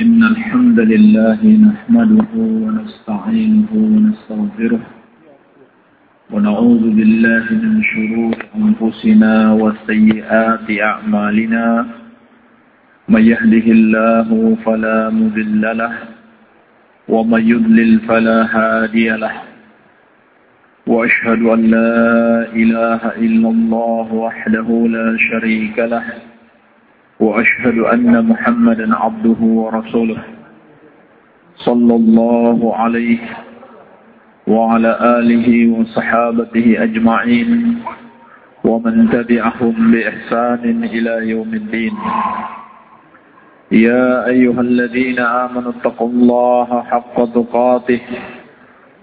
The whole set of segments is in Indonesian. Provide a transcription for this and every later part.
إن الحمد لله نحمده ونستعينه ونستغفره ونعوذ بالله من شرور أنفسنا وسيئات أعمالنا. من يهده الله فلا مذل له ومن يضلل فلا هادي له. وأشهد أن لا إله إلا الله وحده لا شريك له. وأشهد أن محمدا عبده ورسوله صلى الله عليه وعلى آله وصحابته أجمعين ومن تبعهم بإحسان إلى يوم الدين. يا أيها الذين آمنوا اتقوا الله حق تقاته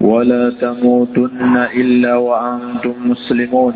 ولا تموتن إلا وأنتم مسلمون.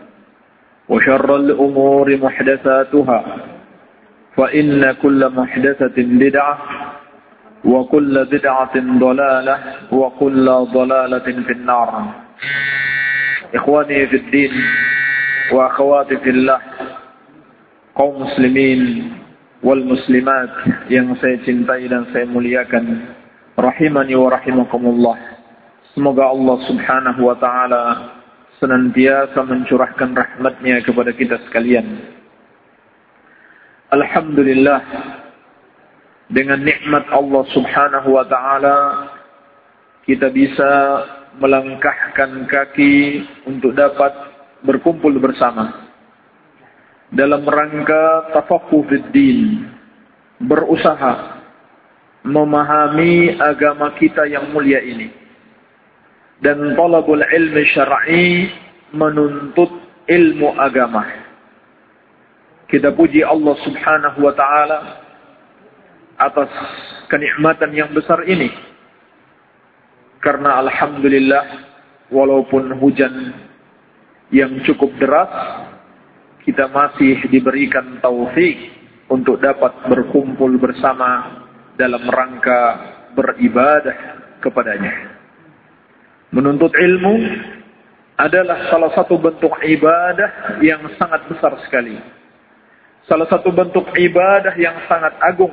وشر الأمور محدثاتها فإن كل محدثة بدعة وكل بدعة ضلالة وكل ضلالة في النار. إخواني في الدين وأخواتي في الله قوم مسلمين والمسلمات ينسيتم في سيمولياكا رحمني ورحمكم الله Semoga Allah Subhanahu wa taala senantiasa mencurahkan rahmatnya kepada kita sekalian. Alhamdulillah dengan nikmat Allah Subhanahu wa taala kita bisa melangkahkan kaki untuk dapat berkumpul bersama. Dalam rangka tafaqquh din berusaha memahami agama kita yang mulia ini dan talabul ilmi syar'i menuntut ilmu agama kita puji Allah Subhanahu wa taala atas kenikmatan yang besar ini. Karena alhamdulillah walaupun hujan yang cukup deras kita masih diberikan taufik untuk dapat berkumpul bersama dalam rangka beribadah kepadanya. Menuntut ilmu adalah salah satu bentuk ibadah yang sangat besar sekali. Salah satu bentuk ibadah yang sangat agung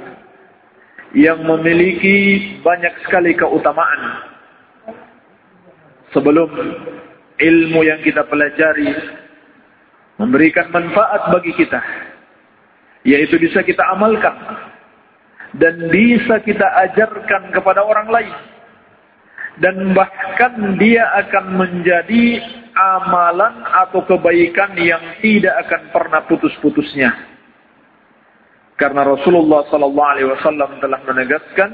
yang memiliki banyak sekali keutamaan. Sebelum ilmu yang kita pelajari memberikan manfaat bagi kita, yaitu bisa kita amalkan dan bisa kita ajarkan kepada orang lain. Dan bahkan dia akan menjadi amalan atau kebaikan yang tidak akan pernah putus-putusnya. Karena Rasulullah sallallahu alaihi wasallam telah menegaskan,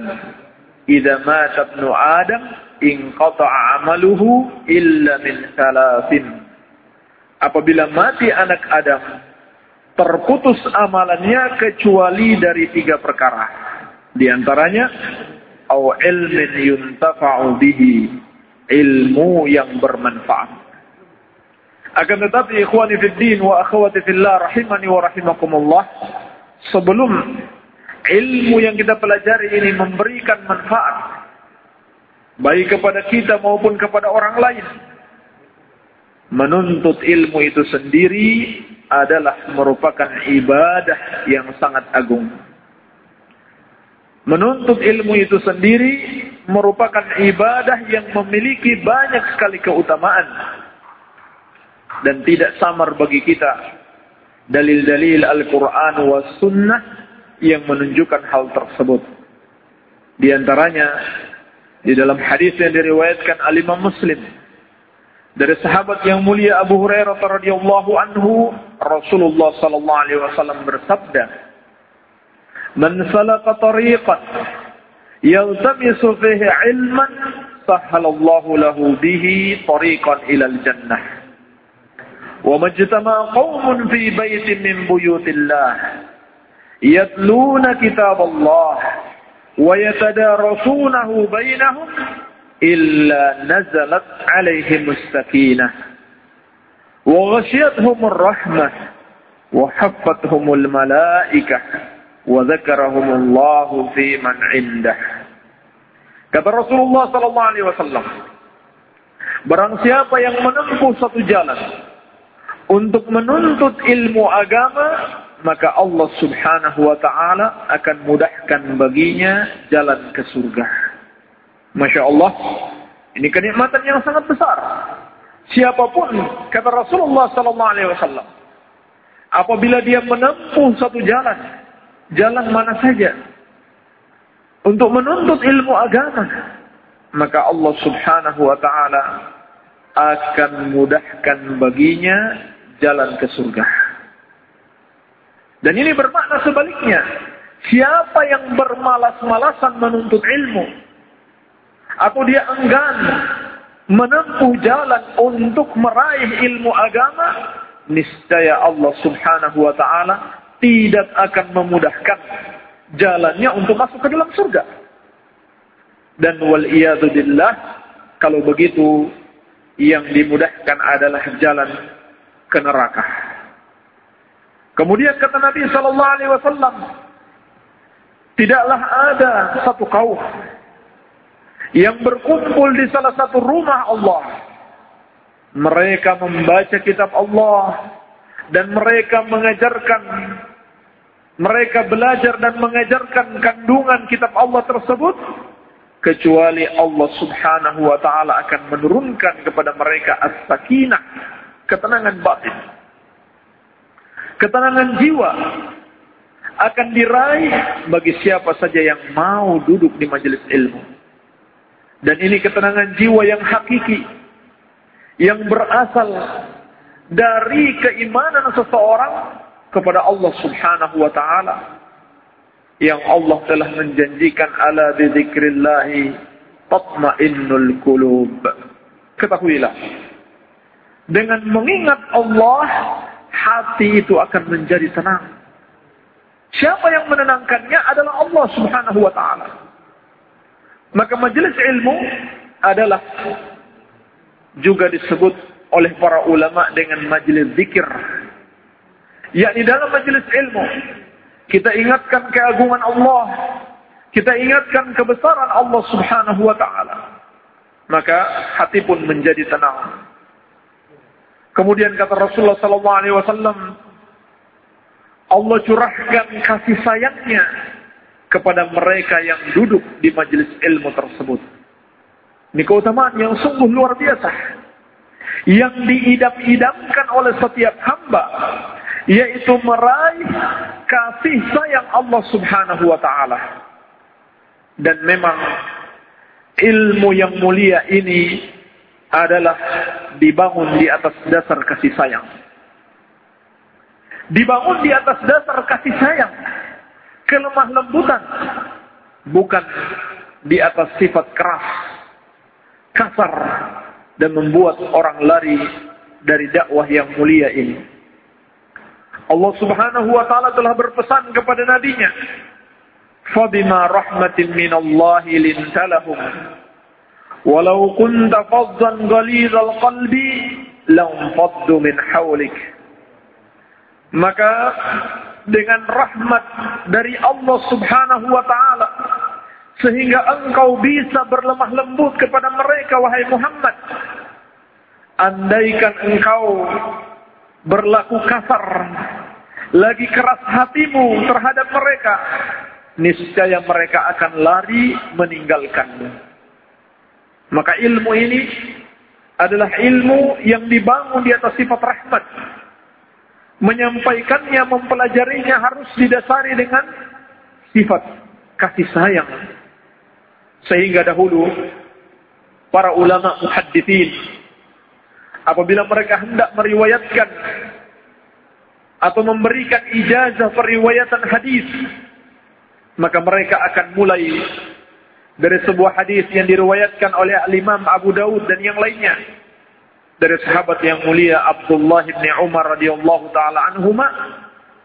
"Idza mata ibnu Adam, inqata'a 'amaluhu illa min thalathin." Apabila mati anak Adam, terputus amalannya kecuali dari tiga perkara. Di antaranya, au ilmin yuntafa'u bihi, ilmu yang bermanfaat. Akan tetapi ikhwani fid din wa akhwati fillah rahimani wa rahimakumullah, sebelum ilmu yang kita pelajari ini memberikan manfaat baik kepada kita maupun kepada orang lain menuntut ilmu itu sendiri adalah merupakan ibadah yang sangat agung menuntut ilmu itu sendiri merupakan ibadah yang memiliki banyak sekali keutamaan dan tidak samar bagi kita dalil-dalil Al-Quran was sunnah yang menunjukkan hal tersebut. Di antaranya Di dalam hadis yang diriwayatkan al-Imam Muslim dari sahabat yang mulia Abu Hurairah radhiyallahu anhu, Rasulullah sallallahu alaihi wasallam bersabda, من سلك طريقا يلتمس فيه علما سهل الله له به طريقا إلى الجنة. وما اجتمع قوم في بيت من بيوت الله يتلون كتاب الله ويتدارسونه بينهم إلا نزلت عليهم السكينة. وغشيتهم الرحمة وحفتهم الملائكة. wa fi man indah. Kata Rasulullah sallallahu alaihi wasallam, barang siapa yang menempuh satu jalan untuk menuntut ilmu agama, maka Allah Subhanahu wa taala akan mudahkan baginya jalan ke surga. Masya Allah, ini kenikmatan yang sangat besar. Siapa pun, kata Rasulullah sallallahu alaihi wasallam, apabila dia menempuh satu jalan jalan mana saja, untuk menuntut ilmu agama, maka Allah Subhanahu Wa Taala akan mudahkan baginya jalan ke surga. Dan ini bermakna sebaliknya. Siapa yang bermalas-malasan menuntut ilmu, atau dia enggan menempuh jalan untuk meraih ilmu agama, niscaya Allah Subhanahu wa taala tidak akan memudahkan jalannya untuk masuk ke dalam surga. Dan wal billah kalau begitu yang dimudahkan adalah jalan ke neraka. Kemudian kata Nabi sallallahu alaihi wasallam, tidaklah ada satu kaum yang berkumpul di salah satu rumah Allah. Mereka membaca kitab Allah dan mereka mengajarkan mereka belajar dan mengajarkan kandungan kitab Allah tersebut kecuali Allah Subhanahu wa taala akan menurunkan kepada mereka as-sakinah, ketenangan batin. Ketenangan jiwa akan diraih bagi siapa saja yang mau duduk di majelis ilmu. Dan ini ketenangan jiwa yang hakiki. Yang berasal dari keimanan seseorang kepada Allah subhanahu wa ta'ala. Yang Allah telah menjanjikan ala dzikrillahi tatmainnul qulub. Ketahuilah. Dengan mengingat Allah, hati itu akan menjadi tenang. Siapa yang menenangkannya adalah Allah subhanahu wa ta'ala. Maka majelis ilmu adalah juga disebut oleh para ulama dengan majelis zikir. Yakni dalam majelis ilmu kita ingatkan keagungan Allah, kita ingatkan kebesaran Allah Subhanahu wa taala. Maka hati pun menjadi tenang. Kemudian kata Rasulullah sallallahu alaihi wasallam Allah curahkan kasih sayangnya kepada mereka yang duduk di majelis ilmu tersebut. Ini keutamaan yang sungguh luar biasa. Yang diidam-idamkan oleh setiap hamba. Yaitu meraih kasih sayang Allah subhanahu wa ta'ala. Dan memang ilmu yang mulia ini adalah dibangun di atas dasar kasih sayang. Dibangun di atas dasar kasih sayang kelemah lembutan. Bukan di atas sifat keras, kasar, dan membuat orang lari dari dakwah yang mulia ini. Allah Subhanahu wa taala telah berpesan kepada nabinya, "Fabima rahmatin min Allah lintalahum. Walau kunta faddan ghalizal qalbi lanfaddu min hawlik." Maka dengan rahmat dari Allah Subhanahu wa taala sehingga engkau bisa berlemah lembut kepada mereka wahai Muhammad. Andaikan engkau berlaku kasar lagi keras hatimu terhadap mereka niscaya mereka akan lari meninggalkanmu maka ilmu ini adalah ilmu yang dibangun di atas sifat rahmat menyampaikannya, mempelajarinya harus didasari dengan sifat kasih sayang. Sehingga dahulu para ulama muhaddithin apabila mereka hendak meriwayatkan atau memberikan ijazah periwayatan hadis maka mereka akan mulai dari sebuah hadis yang diriwayatkan oleh Imam Abu Daud dan yang lainnya. Dari sahabat yang mulia Abdullah bin Umar radhiyallahu taala anhuma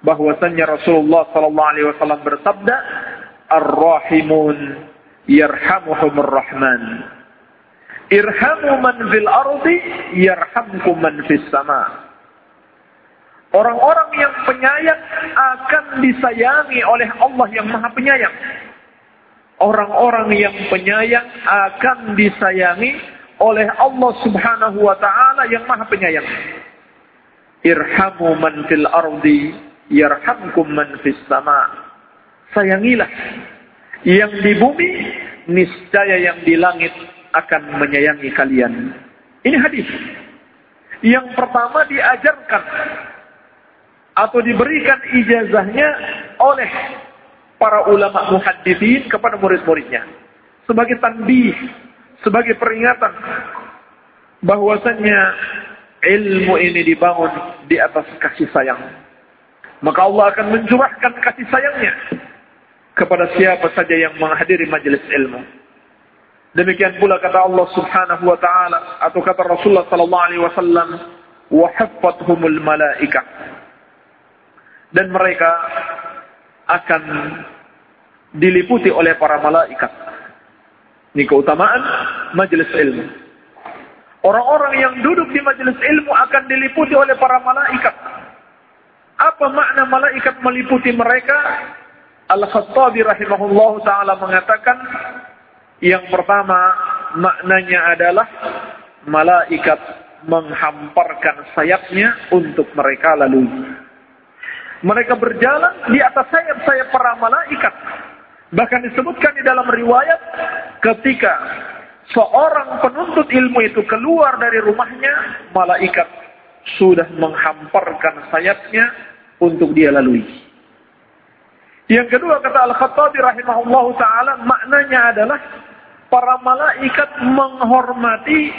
bahwasannya Rasulullah sallallahu alaihi wasallam bersabda Ar-rahimun yarhamuhumur rahman Irhamu man fil ardi yarhamkum man fis sama Orang-orang yang penyayang akan disayangi oleh Allah yang Maha Penyayang. Orang-orang yang penyayang akan disayangi oleh Allah Subhanahu wa taala yang Maha Penyayang. Irhamu man fil ardi yarhamkum man fis sama. Sayangilah yang di bumi niscaya yang di langit akan menyayangi kalian. Ini hadis. Yang pertama diajarkan atau diberikan ijazahnya oleh para ulama muhaddithin kepada murid-muridnya sebagai tanbih, sebagai peringatan bahwasannya ilmu ini dibangun di atas kasih sayang. Maka Allah akan mencurahkan kasih sayangnya kepada siapa saja yang menghadiri majelis ilmu. Demikian pula kata Allah Subhanahu wa taala atau kata Rasulullah sallallahu alaihi wasallam, "Wa haffathumul malaikah." dan mereka akan diliputi oleh para malaikat. Ini keutamaan majelis ilmu. Orang-orang yang duduk di majelis ilmu akan diliputi oleh para malaikat. Apa makna malaikat meliputi mereka? Al-Khattabi rahimahullah ta'ala mengatakan, yang pertama maknanya adalah malaikat menghamparkan sayapnya untuk mereka lalui. Mereka berjalan di atas sayap-sayap para malaikat. Bahkan disebutkan di dalam riwayat ketika seorang penuntut ilmu itu keluar dari rumahnya, malaikat sudah menghamparkan sayapnya untuk dia lalui. Yang kedua kata Al-Khattabi rahimahullah ta'ala maknanya adalah para malaikat menghormati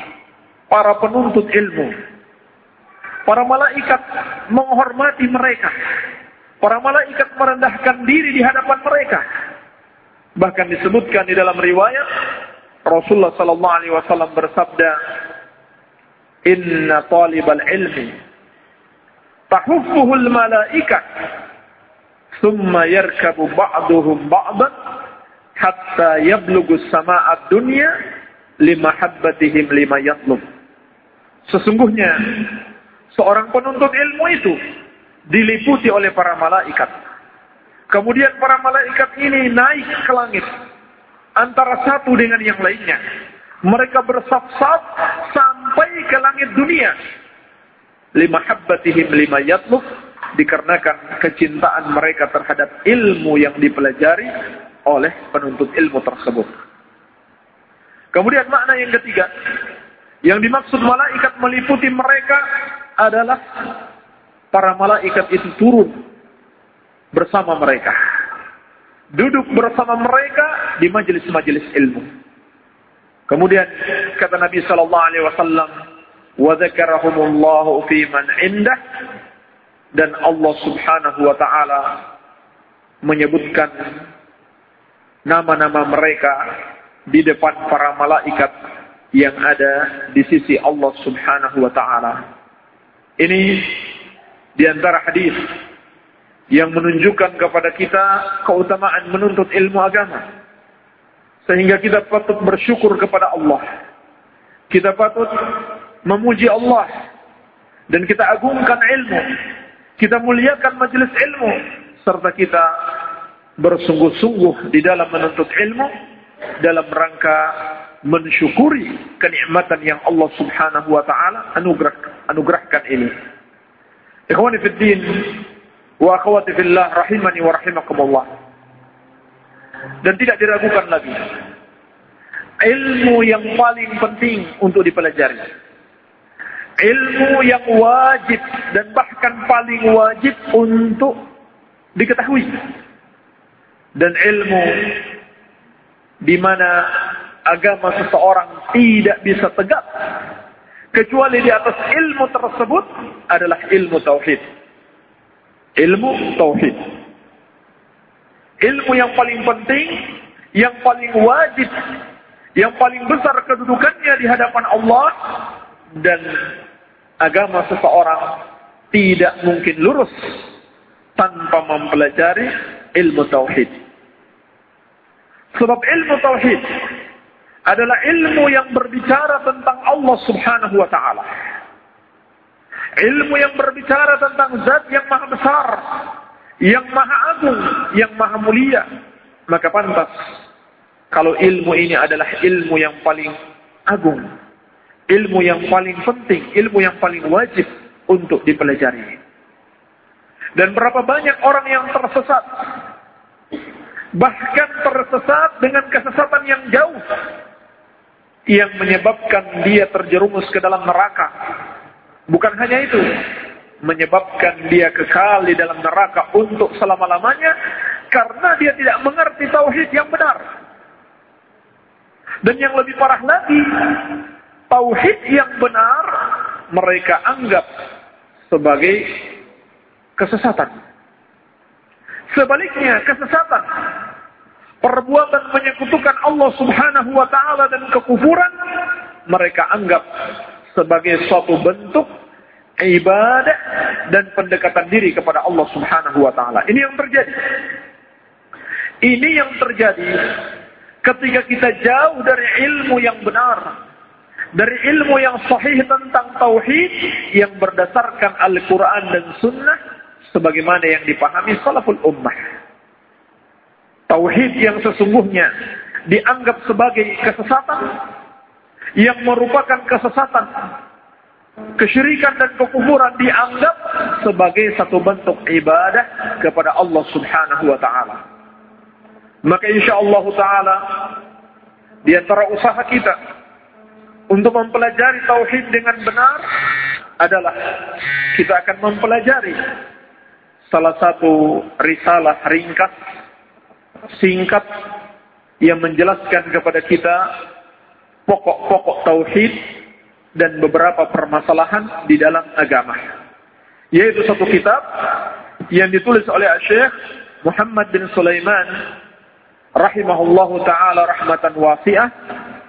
para penuntut ilmu. Para malaikat menghormati mereka. Para malaikat merendahkan diri di hadapan mereka. Bahkan disebutkan di dalam riwayat Rasulullah sallallahu alaihi wasallam bersabda, "Inna talibal ilmi tahuffuhu al-malaikat, thumma yarkabu ba'duhum ba'dan hatta yablughu as dunya limahabbatihim lima yatlub." Sesungguhnya seorang penuntut ilmu itu diliputi oleh para malaikat. Kemudian para malaikat ini naik ke langit antara satu dengan yang lainnya. Mereka bersaf-saf sampai ke langit dunia. Lima habbatihim lima yatluk dikarenakan kecintaan mereka terhadap ilmu yang dipelajari oleh penuntut ilmu tersebut. Kemudian makna yang ketiga, yang dimaksud malaikat meliputi mereka adalah para malaikat itu turun bersama mereka. Duduk bersama mereka di majelis-majelis ilmu. Kemudian kata Nabi sallallahu alaihi wasallam, "Wa dzakarahumullahu fi man indah" dan Allah Subhanahu wa taala menyebutkan nama-nama mereka di depan para malaikat yang ada di sisi Allah Subhanahu wa taala. Ini di antara hadis yang menunjukkan kepada kita keutamaan menuntut ilmu agama. Sehingga kita patut bersyukur kepada Allah. Kita patut memuji Allah. Dan kita agungkan ilmu. Kita muliakan majelis ilmu. Serta kita bersungguh-sungguh di dalam menuntut ilmu. Dalam rangka mensyukuri kenikmatan yang Allah Subhanahu wa taala anugerah anugerahkan ini. Ikhwani fi din wa akhwati fillah rahimani wa rahimakumullah. Dan tidak diragukan lagi. Ilmu yang paling penting untuk dipelajari. Ilmu yang wajib dan bahkan paling wajib untuk diketahui. Dan ilmu di mana agama seseorang tidak bisa tegak kecuali di atas ilmu tersebut adalah ilmu tauhid. Ilmu tauhid. Ilmu yang paling penting, yang paling wajib, yang paling besar kedudukannya di hadapan Allah dan agama seseorang tidak mungkin lurus tanpa mempelajari ilmu tauhid. Sebab ilmu tauhid adalah ilmu yang berbicara tentang Allah Subhanahu wa taala. Ilmu yang berbicara tentang zat yang maha besar, yang maha agung, yang maha mulia. Maka pantas kalau ilmu ini adalah ilmu yang paling agung, ilmu yang paling penting, ilmu yang paling wajib untuk dipelajari. Dan berapa banyak orang yang tersesat bahkan tersesat dengan kesesatan yang jauh yang menyebabkan dia terjerumus ke dalam neraka. Bukan hanya itu, menyebabkan dia kekal di dalam neraka untuk selama-lamanya karena dia tidak mengerti tauhid yang benar. Dan yang lebih parah lagi, tauhid yang benar mereka anggap sebagai kesesatan. Sebaliknya, kesesatan. Perbuatan menyekutukan Allah subhanahu wa ta'ala dan kekufuran. Mereka anggap sebagai suatu bentuk ibadah dan pendekatan diri kepada Allah subhanahu wa ta'ala. Ini yang terjadi. Ini yang terjadi ketika kita jauh dari ilmu yang benar. Dari ilmu yang sahih tentang tauhid yang berdasarkan Al-Quran dan Sunnah sebagaimana yang dipahami salaful ummah. Tauhid yang sesungguhnya dianggap sebagai kesesatan yang merupakan kesesatan kesyirikan dan kekufuran dianggap sebagai satu bentuk ibadah kepada Allah Subhanahu wa taala. Maka insyaallah taala di antara usaha kita untuk mempelajari tauhid dengan benar adalah kita akan mempelajari salah satu risalah ringkas, singkat, yang menjelaskan kepada kita pokok-pokok tauhid dan beberapa permasalahan di dalam agama. Yaitu satu kitab yang ditulis oleh Syekh Muhammad bin Sulaiman rahimahullahu taala rahmatan wasi'ah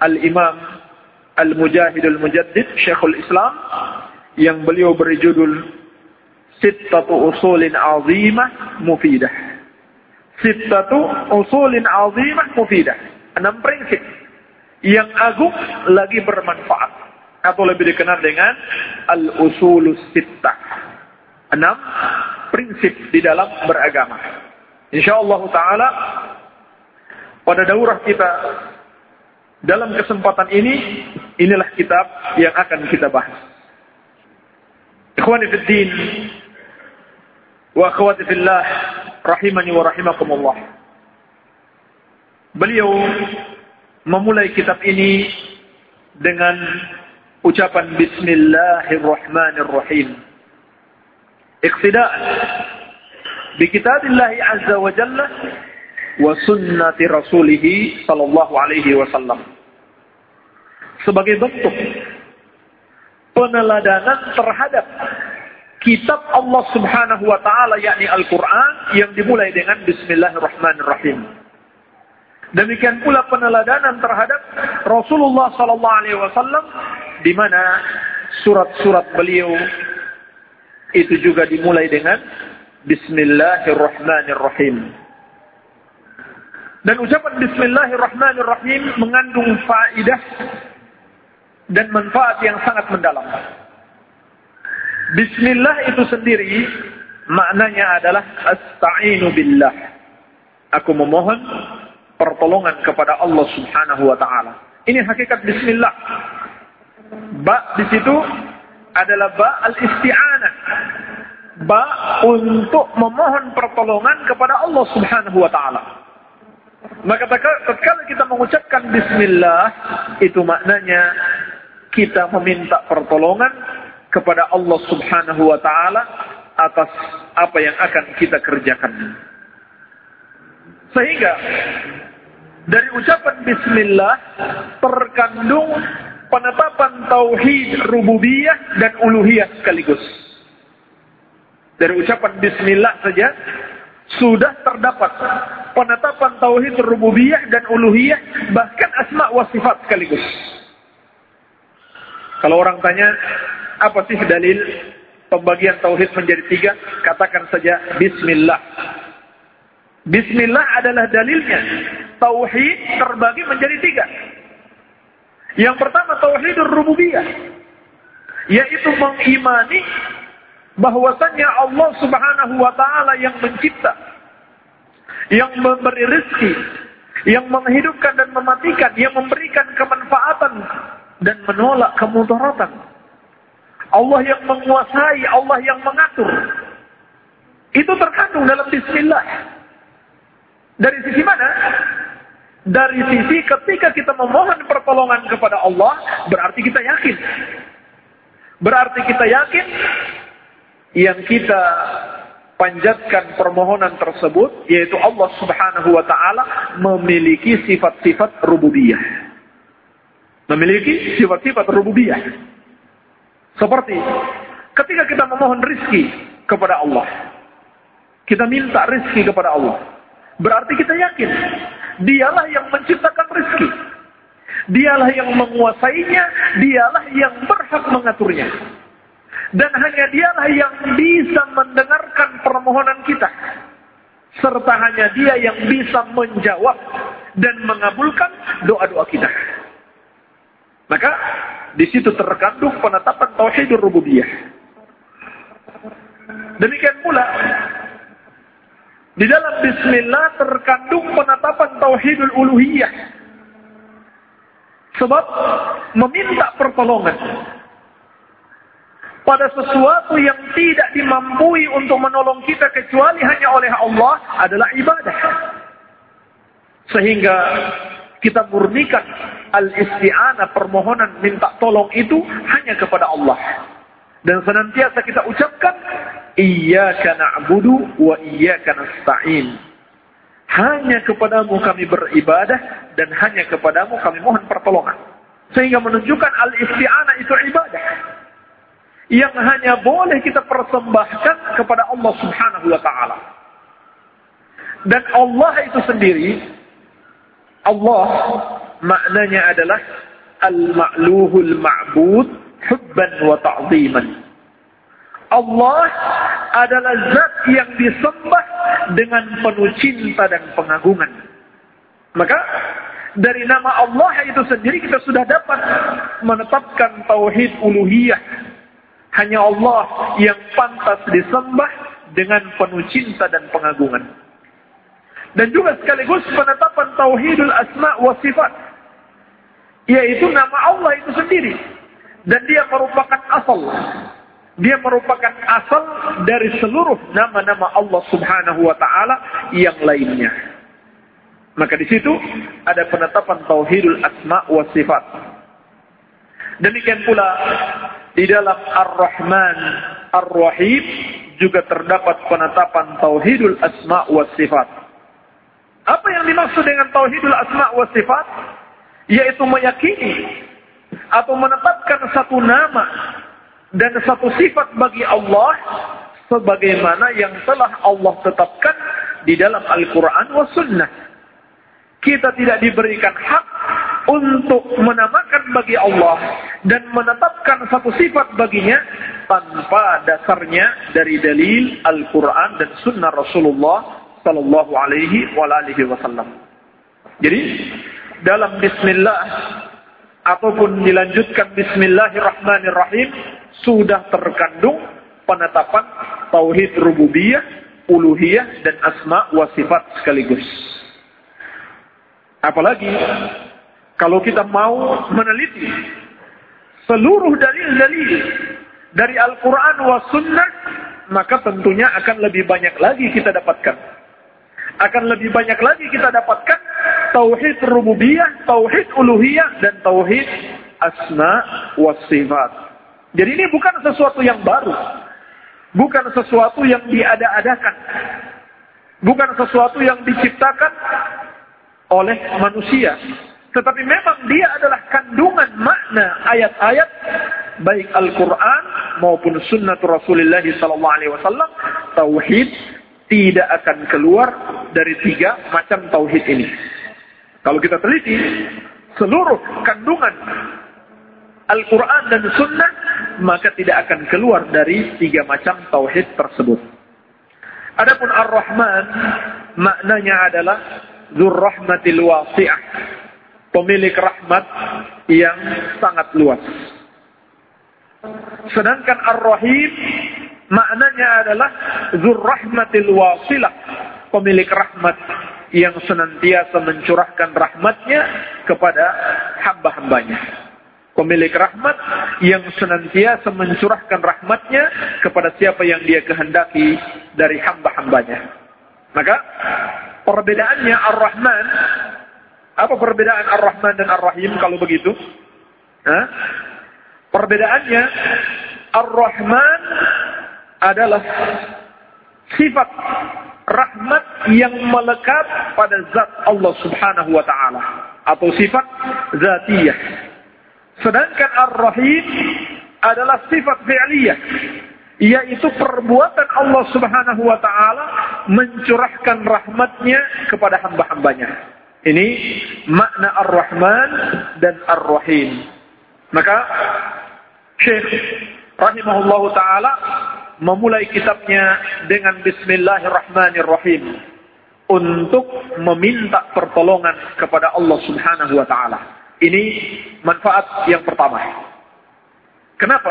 al-Imam Al-Mujahid Al-Mujaddid Syekhul Islam yang beliau beri judul sittatu usulin azimah mufidah. Sittatu usulin azimah mufidah. Enam prinsip yang agung lagi bermanfaat atau lebih dikenal dengan al-usulus sittah. Enam prinsip di dalam beragama. Insyaallah taala pada daurah kita dalam kesempatan ini inilah kitab yang akan kita bahas. Ikhwani fid din, Wa akhwati fillah rahimani wa rahimakumullah. Beliau memulai kitab ini dengan ucapan bismillahirrahmanirrahim. Iqtida'an bi kitabillahi azza wa jalla wa sunnati rasulih sallallahu alaihi wasallam. Sebagai bentuk peneladanan terhadap kitab Allah Subhanahu wa taala yakni Al-Qur'an yang dimulai dengan bismillahirrahmanirrahim. Demikian pula peneladanan terhadap Rasulullah sallallahu alaihi wasallam di mana surat-surat beliau itu juga dimulai dengan bismillahirrahmanirrahim. Dan ucapan bismillahirrahmanirrahim mengandung faidah dan manfaat yang sangat mendalam. Bismillah itu sendiri maknanya adalah asta'inu billah. Aku memohon pertolongan kepada Allah Subhanahu wa taala. Ini hakikat bismillah. Ba di situ adalah ba al-isti'anah. Ba untuk memohon pertolongan kepada Allah Subhanahu wa taala. Maka ketika kita mengucapkan bismillah itu maknanya kita meminta pertolongan kepada Allah Subhanahu wa taala atas apa yang akan kita kerjakan. Sehingga dari ucapan bismillah terkandung penetapan tauhid rububiyah dan uluhiyah sekaligus. Dari ucapan bismillah saja sudah terdapat penetapan tauhid rububiyah dan uluhiyah bahkan asma wa sifat sekaligus. Kalau orang tanya apa sih dalil pembagian tauhid menjadi tiga? Katakan saja bismillah. Bismillah adalah dalilnya. Tauhid terbagi menjadi tiga. Yang pertama tauhidur rububiyah. Yaitu mengimani bahwasannya Allah subhanahu wa ta'ala yang mencipta. Yang memberi rezeki. Yang menghidupkan dan mematikan. Yang memberikan kemanfaatan. Dan menolak kemudaratan. Allah yang menguasai. Allah yang mengatur. Itu terkandung dalam bismillah. Dari sisi mana? Dari sisi ketika kita memohon pertolongan kepada Allah, berarti kita yakin. Berarti kita yakin yang kita panjatkan permohonan tersebut yaitu Allah Subhanahu wa taala memiliki sifat-sifat rububiyah. Memiliki sifat-sifat rububiyah. Seperti ketika kita memohon rizki kepada Allah. Kita minta rizki kepada Allah. Berarti kita yakin dialah yang menciptakan rezeki. Dialah yang menguasainya, dialah yang berhak mengaturnya. Dan hanya dialah yang bisa mendengarkan permohonan kita. Serta hanya dia yang bisa menjawab dan mengabulkan doa-doa kita. Maka di situ terkandung penetapan tauhidur rububiyah. Demikian pula di dalam bismillah terkandung penetapan tauhidul uluhiyah. Sebab meminta pertolongan pada sesuatu yang tidak dimampui untuk menolong kita kecuali hanya oleh Allah adalah ibadah. Sehingga kita murnikan al-isti'anah permohonan minta tolong itu hanya kepada Allah. Dan senantiasa kita ucapkan Iyyaka na'budu wa iyyaka nasta'in. Hanya kepadamu kami beribadah dan hanya kepadamu kami mohon pertolongan. Sehingga menunjukkan al-isti'anah itu ibadah. Yang hanya boleh kita persembahkan kepada Allah subhanahu wa ta'ala. Dan Allah itu sendiri, Allah maknanya adalah al-ma'luhul ma'bud hubban wa ta'ziman. Allah adalah zat yang disembah dengan penuh cinta dan pengagungan. Maka dari nama Allah itu sendiri kita sudah dapat menetapkan tauhid uluhiyah. Hanya Allah yang pantas disembah dengan penuh cinta dan pengagungan. Dan juga sekaligus penetapan tauhidul asma wa sifat. Yaitu nama Allah itu sendiri. Dan dia merupakan asal dia merupakan asal dari seluruh nama-nama Allah Subhanahu wa taala yang lainnya. Maka di situ ada penetapan tauhidul asma wa sifat. Demikian pula di dalam Ar-Rahman Ar-Rahim juga terdapat penetapan tauhidul asma wa sifat. Apa yang dimaksud dengan tauhidul asma wa sifat? Yaitu meyakini atau menetapkan satu nama dan satu sifat bagi Allah sebagaimana yang telah Allah tetapkan di dalam Al-Quran wa Sunnah. Kita tidak diberikan hak untuk menamakan bagi Allah dan menetapkan satu sifat baginya tanpa dasarnya dari dalil Al-Quran dan Sunnah Rasulullah Sallallahu Alaihi Wasallam. Jadi dalam Bismillah ataupun dilanjutkan Bismillahirrahmanirrahim sudah terkandung penetapan tauhid rububiyah, uluhiyah dan asma wa sifat sekaligus. Apalagi kalau kita mau meneliti seluruh dalil-dalil dari Al-Quran wa Sunnah, maka tentunya akan lebih banyak lagi kita dapatkan. Akan lebih banyak lagi kita dapatkan tauhid rububiyah, tauhid uluhiyah, dan tauhid asma wa sifat. Jadi ini bukan sesuatu yang baru. Bukan sesuatu yang diada-adakan. Bukan sesuatu yang diciptakan oleh manusia. Tetapi memang dia adalah kandungan makna ayat-ayat baik Al-Quran maupun sunnah Rasulullah sallallahu alaihi wasallam tauhid tidak akan keluar dari tiga macam tauhid ini. Kalau kita teliti seluruh kandungan Al-Quran dan Sunnah maka tidak akan keluar dari tiga macam tauhid tersebut. Adapun Ar-Rahman maknanya adalah Dzurrahmatil Wasi'ah. Pemilik rahmat yang sangat luas. Sedangkan Ar-Rahim maknanya adalah Dzurrahmatil Wasilah. Pemilik rahmat yang senantiasa mencurahkan rahmatnya kepada hamba-hambanya pemilik rahmat yang senantiasa mencurahkan rahmatnya kepada siapa yang dia kehendaki dari hamba-hambanya. Maka perbedaannya Ar-Rahman, apa perbedaan Ar-Rahman dan Ar-Rahim kalau begitu? Hah? Perbedaannya Ar-Rahman adalah sifat rahmat yang melekat pada zat Allah Subhanahu wa taala atau sifat zatiyah Sedangkan Ar-Rahim adalah sifat fi'liyah yaitu perbuatan Allah Subhanahu wa taala mencurahkan rahmatnya kepada hamba-hambanya. Ini makna Ar-Rahman dan Ar-Rahim. Maka Syekh rahimahullahu taala memulai kitabnya dengan bismillahirrahmanirrahim untuk meminta pertolongan kepada Allah Subhanahu wa taala. Ini manfaat yang pertama. Kenapa?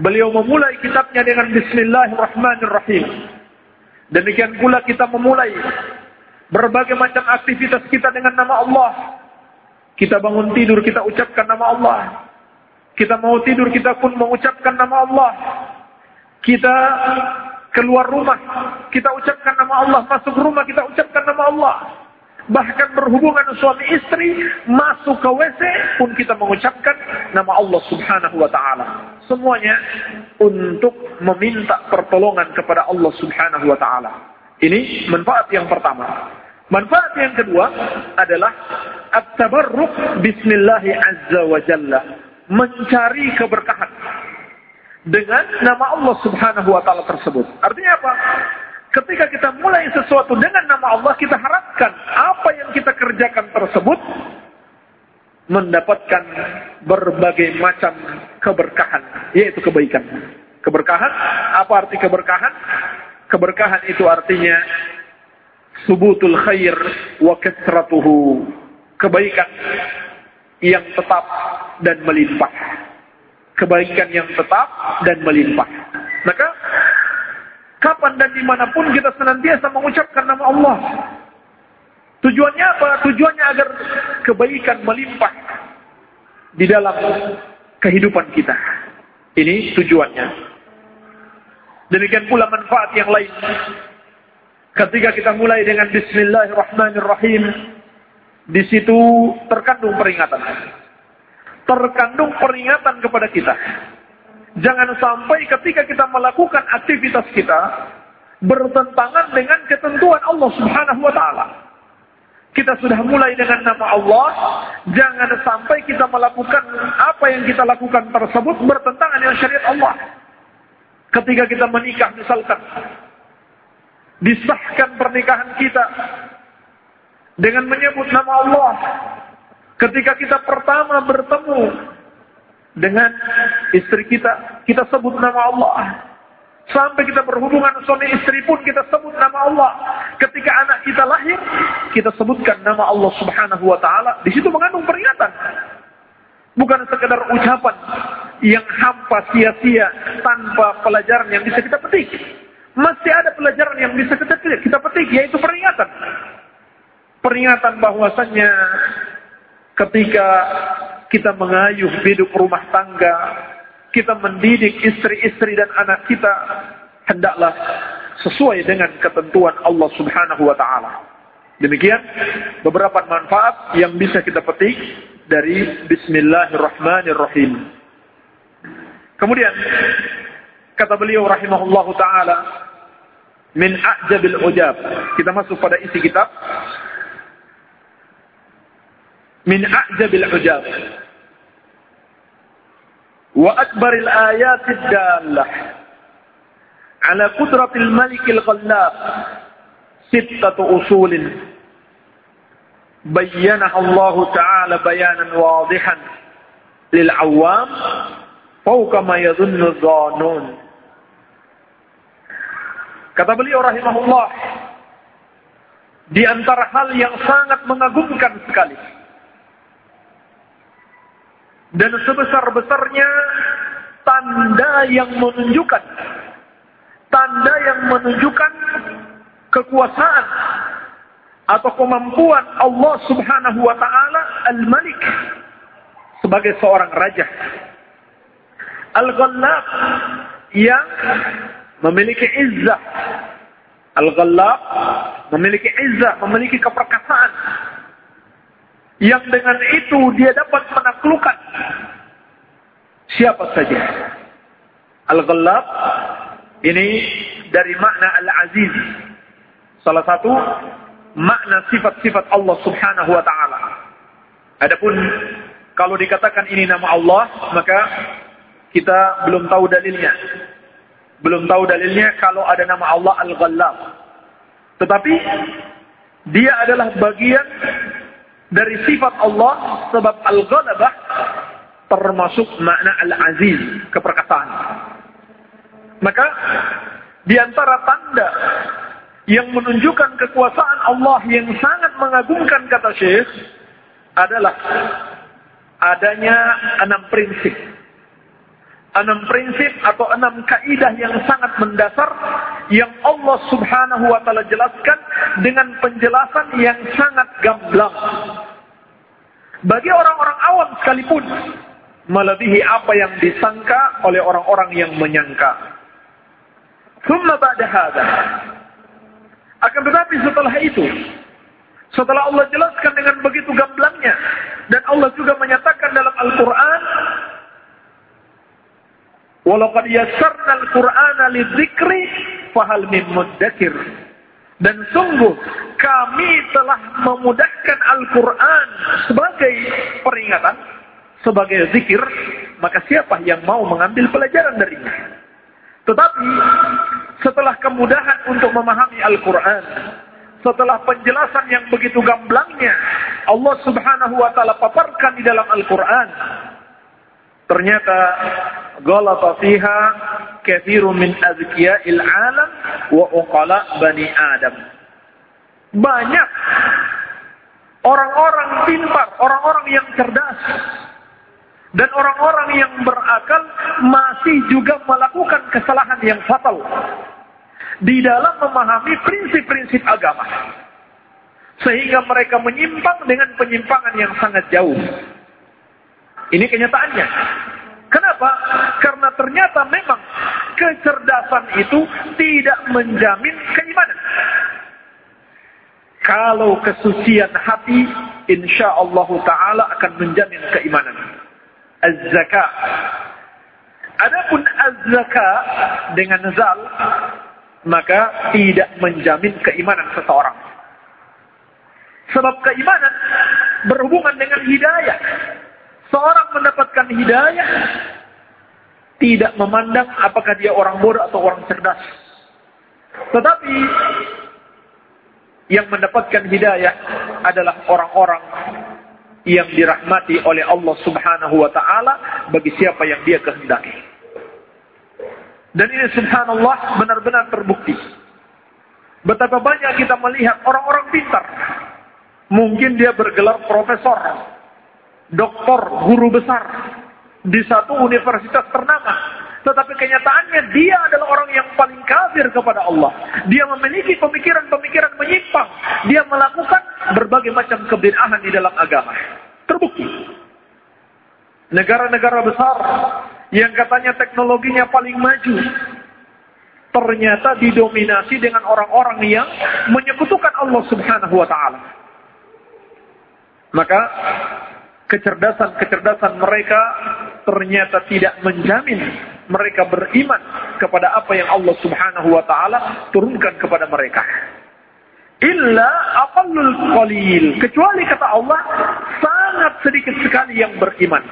Beliau memulai kitabnya dengan Bismillahirrahmanirrahim. Demikian pula kita memulai berbagai macam aktivitas kita dengan nama Allah. Kita bangun tidur, kita ucapkan nama Allah. Kita mau tidur, kita pun mengucapkan nama Allah. Kita keluar rumah, kita ucapkan nama Allah. Masuk rumah, kita ucapkan nama Allah bahkan berhubungan suami istri, masuk ke WC pun kita mengucapkan nama Allah Subhanahu wa taala. Semuanya untuk meminta pertolongan kepada Allah Subhanahu wa taala. Ini manfaat yang pertama. Manfaat yang kedua adalah at-tabarruk bismillah azza wa jalla, mencari keberkahan dengan nama Allah Subhanahu wa taala tersebut. Artinya apa? Ketika kita mulai sesuatu dengan nama Allah, kita harapkan apa yang kita kerjakan tersebut mendapatkan berbagai macam keberkahan, yaitu kebaikan. Keberkahan, apa arti keberkahan? Keberkahan itu artinya subutul khair wa kasratuhu. Kebaikan yang tetap dan melimpah. Kebaikan yang tetap dan melimpah. Maka Kapan dan di mana pun kita senantiasa mengucapkan nama Allah. Tujuannya apa? Tujuannya agar kebaikan melimpah di dalam kehidupan kita. Ini tujuannya. Demikian pula manfaat yang lain. Ketika kita mulai dengan Bismillahirrahmanirrahim, di situ terkandung peringatan. Terkandung peringatan kepada kita Jangan sampai ketika kita melakukan aktivitas kita bertentangan dengan ketentuan Allah Subhanahu wa taala. Kita sudah mulai dengan nama Allah, jangan sampai kita melakukan apa yang kita lakukan tersebut bertentangan dengan syariat Allah. Ketika kita menikah misalkan, disahkan pernikahan kita dengan menyebut nama Allah. Ketika kita pertama bertemu dengan istri kita, kita sebut nama Allah. Sampai kita berhubungan suami istri pun kita sebut nama Allah. Ketika anak kita lahir, kita sebutkan nama Allah Subhanahu wa taala. Di situ mengandung peringatan. Bukan sekedar ucapan yang hampa sia-sia tanpa pelajaran yang bisa kita petik. Masih ada pelajaran yang bisa kita petik, kita petik yaitu peringatan. Peringatan bahwasannya ketika kita mengayuh hidup rumah tangga, kita mendidik istri-istri dan anak kita, hendaklah sesuai dengan ketentuan Allah Subhanahu wa taala. Demikian beberapa manfaat yang bisa kita petik dari bismillahirrahmanirrahim. Kemudian kata beliau rahimahullahu taala min a'jabil ujab. Kita masuk pada isi kitab min a'jabil ujab wa akbaril ayatid dallah ala qudratil malikil ghallab sittatu usulin bayyanaha Allah Ta'ala bayanan wadihan lil awam fawqa ma yadhunnu dhanun kata beliau rahimahullah di antara hal yang sangat mengagumkan sekali dan sebesar-besarnya tanda yang menunjukkan tanda yang menunjukkan kekuasaan atau kemampuan Allah Subhanahu wa taala Al-Malik sebagai seorang raja. Al-Ghallab yang memiliki izzah. Al-Ghallab memiliki izzah, memiliki keperkasaan. Yang dengan itu dia dapat menaklukkan siapa saja. Al-Ghallab ini dari makna Al-Aziz. Salah satu makna sifat-sifat Allah Subhanahu wa taala. Adapun kalau dikatakan ini nama Allah, maka kita belum tahu dalilnya. Belum tahu dalilnya kalau ada nama Allah Al-Ghallab. Tetapi dia adalah bagian dari sifat Allah sebab Al-Ghalabah termasuk makna Al-Aziz, keperkasaan. Maka di antara tanda yang menunjukkan kekuasaan Allah yang sangat mengagumkan kata Syekh adalah adanya enam prinsip. Enam prinsip atau enam kaidah yang sangat mendasar yang Allah Subhanahu wa taala jelaskan dengan penjelasan yang sangat gamblang. Bagi orang-orang awam sekalipun melebihi apa yang disangka oleh orang-orang yang menyangka. Thumma ba'da hadha akan tetapi setelah itu, setelah Allah jelaskan dengan begitu gamblangnya, dan Allah juga menyatakan dalam Al-Quran, Walaqad yassarna al-Qur'ana lidzikri fahal min. Dan sungguh kami telah memudahkan Al-Quran sebagai peringatan, sebagai zikir, maka siapa yang mau mengambil pelajaran darinya? Tetapi setelah kemudahan untuk memahami Al-Quran, setelah penjelasan yang begitu gamblangnya, Allah subhanahu wa ta'ala paparkan di dalam Al-Quran. Ternyata, galata fiha kathiru min azkiya'il alam wa uqala bani Adam. Banyak orang-orang pintar, orang-orang yang cerdas, dan orang-orang yang berakal masih juga melakukan kesalahan yang fatal di dalam memahami prinsip-prinsip agama. Sehingga mereka menyimpang dengan penyimpangan yang sangat jauh. Ini kenyataannya. Kenapa? Karena ternyata memang kecerdasan itu tidak menjamin keimanan. Kalau kesucian hati, insya Allah Ta'ala akan menjamin keimanan az-zaka. Adapun az-zaka dengan zal maka tidak menjamin keimanan seseorang. Sebab keimanan berhubungan dengan hidayah. Seorang mendapatkan hidayah tidak memandang apakah dia orang bodoh atau orang cerdas. Tetapi yang mendapatkan hidayah adalah orang-orang yang dirahmati oleh Allah Subhanahu wa taala bagi siapa yang dia kehendaki. Dan ini subhanallah benar-benar terbukti. Betapa banyak kita melihat orang-orang pintar. Mungkin dia bergelar profesor, doktor, guru besar di satu universitas ternama. Tetapi kenyataannya dia adalah orang yang paling kafir kepada Allah. Dia memiliki pemikiran-pemikiran menyimpang. Dia melakukan berbagai macam kebid'ahan di dalam agama. Terbukti. Negara-negara besar yang katanya teknologinya paling maju. Ternyata didominasi dengan orang-orang yang menyekutukan Allah subhanahu wa ta'ala. Maka kecerdasan-kecerdasan mereka ternyata tidak menjamin mereka beriman kepada apa yang Allah Subhanahu wa taala turunkan kepada mereka. Illa aqallul qalil, kecuali kata Allah sangat sedikit sekali yang beriman.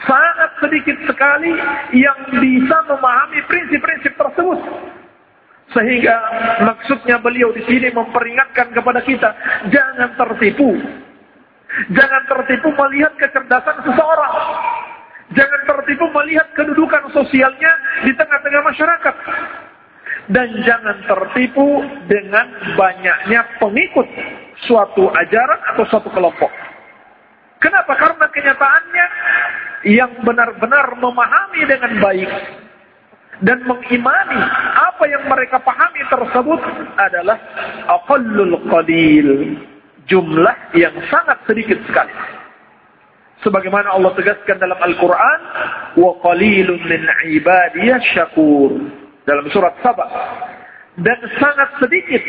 Sangat sedikit sekali yang bisa memahami prinsip-prinsip tersebut. Sehingga maksudnya beliau di sini memperingatkan kepada kita, jangan tertipu. Jangan tertipu melihat kecerdasan seseorang. Jangan tertipu melihat kedudukan sosialnya di tengah-tengah masyarakat. Dan jangan tertipu dengan banyaknya pengikut suatu ajaran atau suatu kelompok. Kenapa? Karena kenyataannya yang benar-benar memahami dengan baik dan mengimani apa yang mereka pahami tersebut adalah aqallul qalil jumlah yang sangat sedikit sekali. Sebagaimana Allah tegaskan dalam Al-Qur'an qalilun min ibadiyah syakur. Dalam surat Saba. Dan sangat sedikit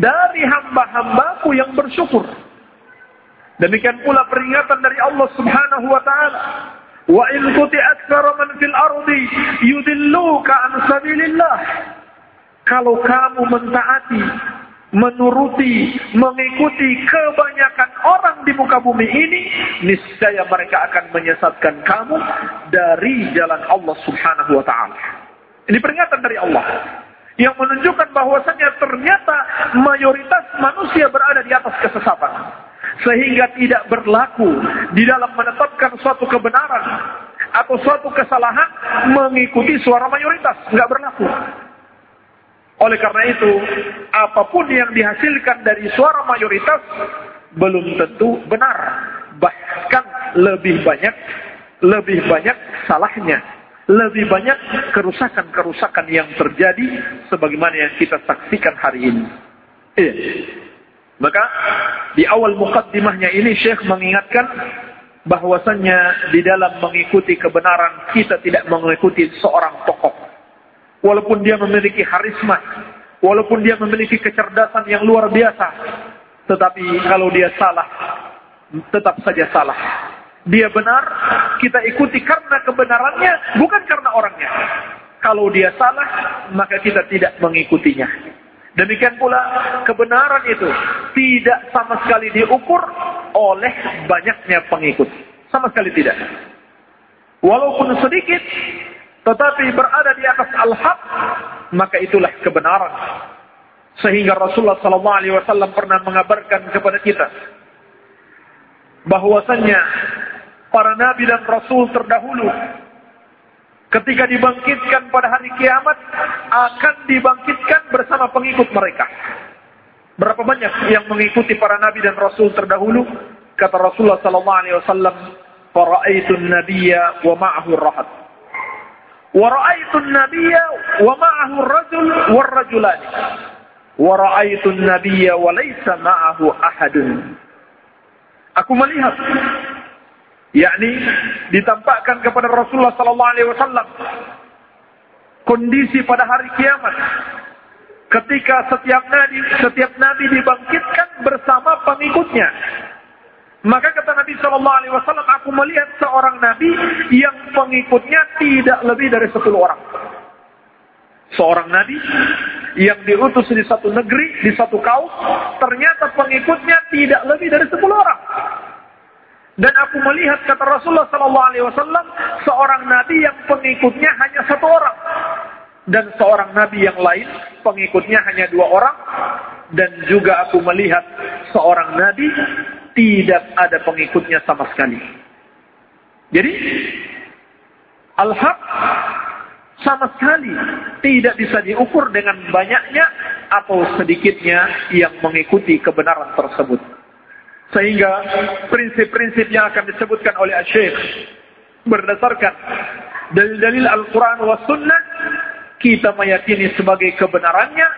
dari hamba-hambaku yang bersyukur. Demikian pula peringatan dari Allah Subhanahu wa taala. Wa in tuti aktsara man fil ardi yudilluka an sabilillah. Kalau kamu mentaati, menuruti, mengikuti kebanyakan orang di muka bumi ini, niscaya mereka akan menyesatkan kamu dari jalan Allah Subhanahu wa taala. Ini peringatan dari Allah yang menunjukkan bahwasanya ternyata mayoritas manusia berada di atas kesesatan sehingga tidak berlaku di dalam menetapkan suatu kebenaran atau suatu kesalahan mengikuti suara mayoritas, nggak berlaku. Oleh karena itu, apa pun yang dihasilkan dari suara mayoritas belum tentu benar, bahkan lebih banyak lebih banyak salahnya, lebih banyak kerusakan-kerusakan yang terjadi sebagaimana yang kita saksikan hari ini. Iya. Maka di awal mukaddimahnya ini Syekh mengingatkan bahwasannya di dalam mengikuti kebenaran kita tidak mengikuti seorang tokoh. Walaupun dia memiliki harisma, walaupun dia memiliki kecerdasan yang luar biasa, tetapi kalau dia salah, tetap saja salah. Dia benar, kita ikuti karena kebenarannya, bukan karena orangnya. Kalau dia salah, maka kita tidak mengikutinya. Demikian pula kebenaran itu tidak sama sekali diukur oleh banyaknya pengikut. Sama sekali tidak. Walaupun sedikit, tetapi berada di atas al-haq, maka itulah kebenaran. Sehingga Rasulullah SAW pernah mengabarkan kepada kita bahwasannya para nabi dan rasul terdahulu ketika dibangkitkan pada hari kiamat akan dibangkitkan bersama pengikut mereka. Berapa banyak yang mengikuti para nabi dan rasul terdahulu? Kata Rasulullah sallallahu alaihi wasallam, "Fara'aitu an-nabiyya wa ma'ahu ar-rahat." Wa ra'aitu an-nabiyya wa ma'ahu ar-rajul. Wa ra'aitu an-nabiyya wa laysa ma'ahu ahadun. Aku melihat yakni ditampakkan kepada Rasulullah sallallahu alaihi wasallam kondisi pada hari kiamat ketika setiap nabi setiap nabi dibangkitkan bersama pengikutnya maka kata Nabi Shallallahu Alaihi Wasallam, aku melihat seorang nabi yang pengikutnya tidak lebih dari sepuluh orang. Seorang nabi yang diutus di satu negeri, di satu kaum, ternyata pengikutnya tidak lebih dari sepuluh orang. Dan aku melihat kata Rasulullah Sallallahu Alaihi Wasallam seorang nabi yang pengikutnya hanya satu orang dan seorang nabi yang lain pengikutnya hanya dua orang dan juga aku melihat seorang nabi tidak ada pengikutnya sama sekali. Jadi al-haq sama sekali tidak bisa diukur dengan banyaknya atau sedikitnya yang mengikuti kebenaran tersebut. Sehingga prinsip-prinsip yang akan disebutkan oleh Syekh berdasarkan dalil-dalil Al-Quran wa Sunnah kita meyakini sebagai kebenarannya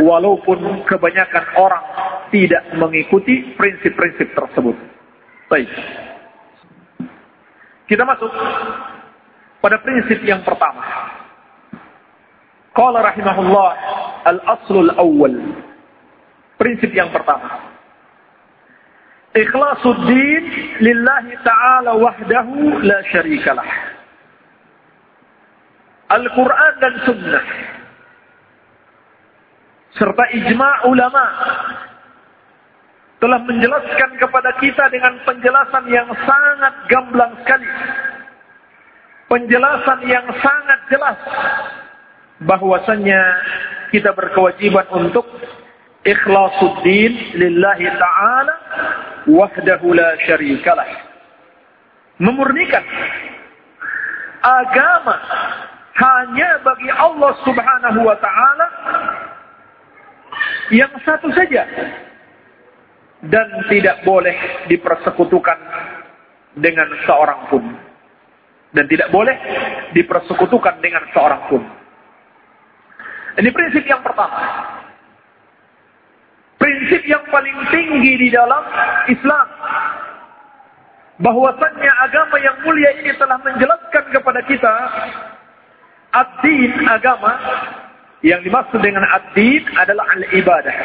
walaupun kebanyakan orang tidak mengikuti prinsip-prinsip tersebut. Baik. Kita masuk pada prinsip yang pertama. Qala rahimahullah al-aslul awal. Prinsip yang pertama. Ikhlasuddin lillahi ta'ala wahdahu la syarikalah. Al-Quran dan Sunnah. Serta ijma' ulama. telah menjelaskan kepada kita dengan penjelasan yang sangat gamblang sekali. Penjelasan yang sangat jelas bahwasannya kita berkewajiban untuk ikhlasuddin lillahi ta'ala wahdahu la syarikalah. Memurnikan agama hanya bagi Allah Subhanahu wa taala yang satu saja dan tidak boleh dipersekutukan dengan seorang pun dan tidak boleh dipersekutukan dengan seorang pun. Ini prinsip yang pertama. Prinsip yang paling tinggi di dalam Islam. Bahwasannya agama yang mulia ini telah menjelaskan kepada kita ad-din agama yang dimaksud dengan ad-din adalah al-ibadah.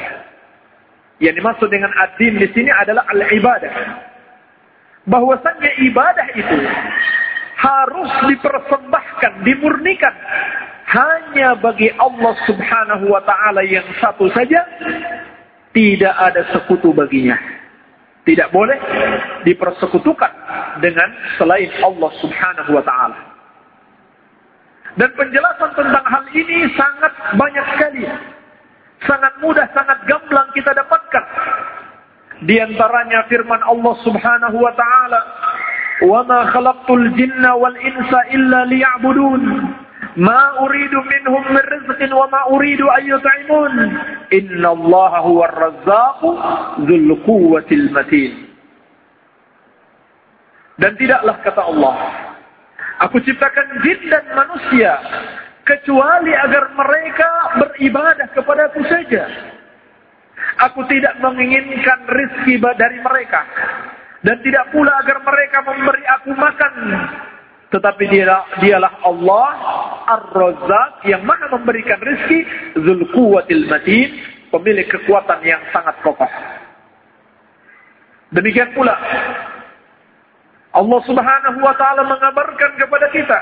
Yang dimaksud dengan ad-din di sini adalah al-ibadah. Bahwasannya ibadah itu harus dipersembahkan, dimurnikan hanya bagi Allah Subhanahu wa taala yang satu saja, tidak ada sekutu baginya. Tidak boleh dipersekutukan dengan selain Allah Subhanahu wa taala. Dan penjelasan tentang hal ini sangat banyak sekali. Sangat mudah, sangat gamblang kita dapatkan. Di antaranya firman Allah Subhanahu wa taala, "Wa ma khalaqtul jinna wal insa illa liya'budun." Ma uridu minhum min rizqin wa ma uridu an yut'imun. Inna Allah huwa ar-razzaqu dzul quwwatil matin. Dan tidaklah kata Allah, aku ciptakan jin dan manusia kecuali agar mereka beribadah kepadaku saja. Aku tidak menginginkan rizki dari mereka. Dan tidak pula agar mereka memberi aku makan tetapi dialah, dialah Allah Ar-Razzaq yang mana memberikan rezeki Zul Quwwatil Matin, pemilik kekuatan yang sangat kokoh. Demikian pula Allah Subhanahu wa taala mengabarkan kepada kita,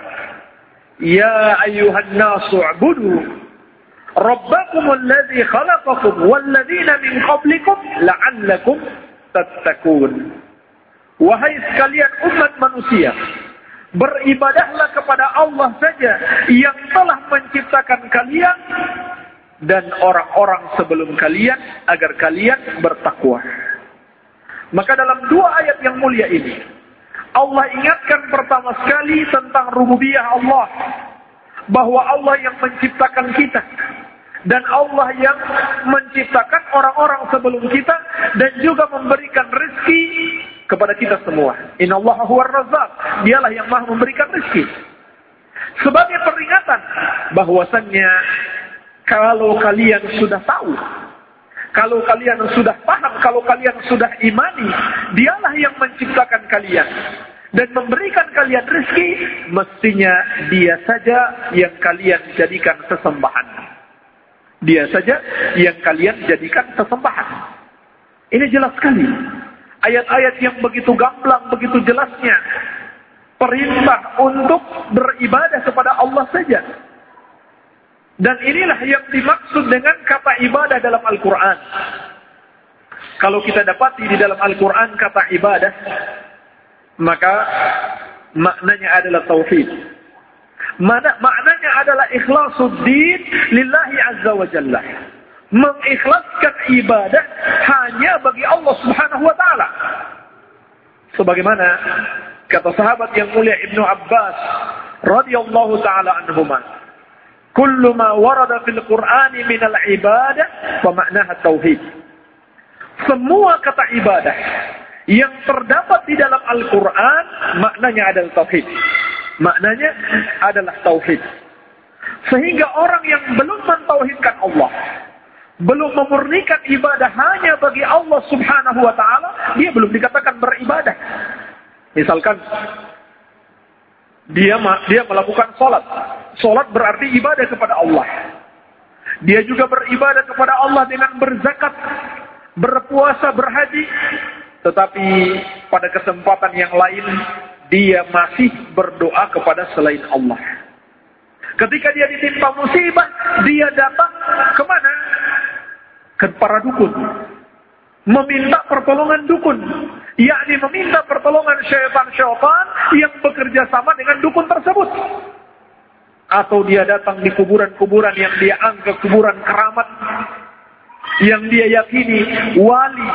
"Ya ayyuhan nasu ubudu rabbakum alladhi khalaqakum walladzina min qablikum la'allakum tattaqun." Wahai sekalian umat manusia, Beribadahlah kepada Allah saja yang telah menciptakan kalian dan orang-orang sebelum kalian agar kalian bertakwa. Maka dalam dua ayat yang mulia ini, Allah ingatkan pertama sekali tentang rububiyah Allah. Bahwa Allah yang menciptakan kita. Dan Allah yang menciptakan orang-orang sebelum kita. Dan juga memberikan rezeki kepada kita semua. Inna Allah huwar. Dialah yang maha memberikan rezeki. Sebagai peringatan bahwasannya kalau kalian sudah tahu, kalau kalian sudah paham, kalau kalian sudah imani, dialah yang menciptakan kalian dan memberikan kalian rezeki, mestinya dia saja yang kalian jadikan sesembahan. Dia saja yang kalian jadikan sesembahan. Ini jelas sekali. Ayat-ayat yang begitu gamblang, begitu jelasnya. Perintah untuk beribadah kepada Allah saja. Dan inilah yang dimaksud dengan kata ibadah dalam Al-Quran. Kalau kita dapati di dalam Al-Quran kata ibadah, maka maknanya adalah tauhid. Mana, maknanya adalah ikhlasuddin lillahi azza wa jalla mengikhlaskan ibadah hanya bagi Allah Subhanahu wa taala. Sebagaimana kata sahabat yang mulia Ibnu Abbas radhiyallahu taala anhuma, "Kullu ma warada fil Qur'an min al-ibadah wa ma'naha tauhid." Semua kata ibadah yang terdapat di dalam Al-Quran maknanya adalah tauhid. Maknanya adalah tauhid. Sehingga orang yang belum mentauhidkan Allah, belum memurnikan ibadah hanya bagi Allah Subhanahu wa taala, dia belum dikatakan beribadah. Misalkan dia dia melakukan salat. Salat berarti ibadah kepada Allah. Dia juga beribadah kepada Allah dengan berzakat, berpuasa, berhaji. Tetapi pada kesempatan yang lain dia masih berdoa kepada selain Allah. Ketika dia ditimpa musibah, dia datang ke mana? ke para dukun. Meminta pertolongan dukun, yakni meminta pertolongan syaitan-syaitan yang bekerja sama dengan dukun tersebut. Atau dia datang di kuburan-kuburan yang dia anggap kuburan keramat, yang dia yakini wali,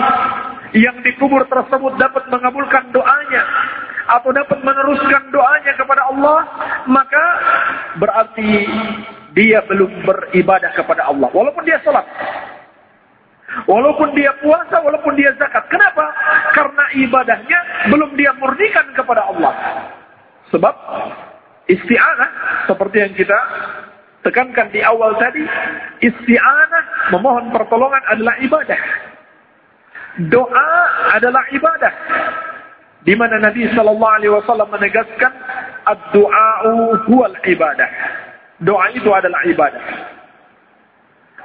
yang di kubur tersebut dapat mengabulkan doanya, atau dapat meneruskan doanya kepada Allah, maka berarti dia belum beribadah kepada Allah. Walaupun dia sholat. Walaupun dia puasa, walaupun dia zakat. Kenapa? Karena ibadahnya belum dia murnikan kepada Allah. Sebab isti'anah seperti yang kita tekankan di awal tadi, isti'anah memohon pertolongan adalah ibadah. Doa adalah ibadah. Di mana Nabi sallallahu alaihi wasallam menegaskan huwal ibadah. Doa itu adalah ibadah.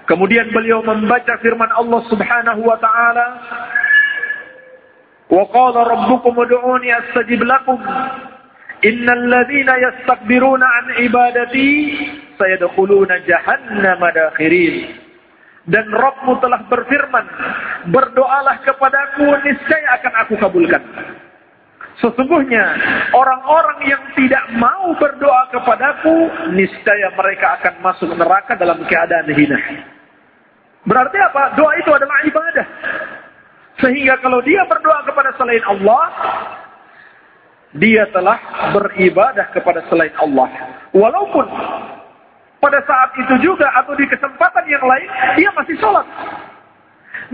Kemudian beliau membaca firman Allah Subhanahu wa taala, "Wa qala rabbukum ud'uni astajib lakum. Innal ladzina yastakbiruna an ibadati sayadkhuluna jahannama dakhirin." Dan Rabbmu telah berfirman, "Berdoalah kepadaku, niscaya akan aku kabulkan." Sesungguhnya orang-orang yang tidak mau berdoa kepadaku, niscaya mereka akan masuk neraka dalam keadaan hina. Berarti apa? Doa itu adalah ibadah. Sehingga kalau dia berdoa kepada selain Allah, dia telah beribadah kepada selain Allah. Walaupun pada saat itu juga atau di kesempatan yang lain, dia masih sholat.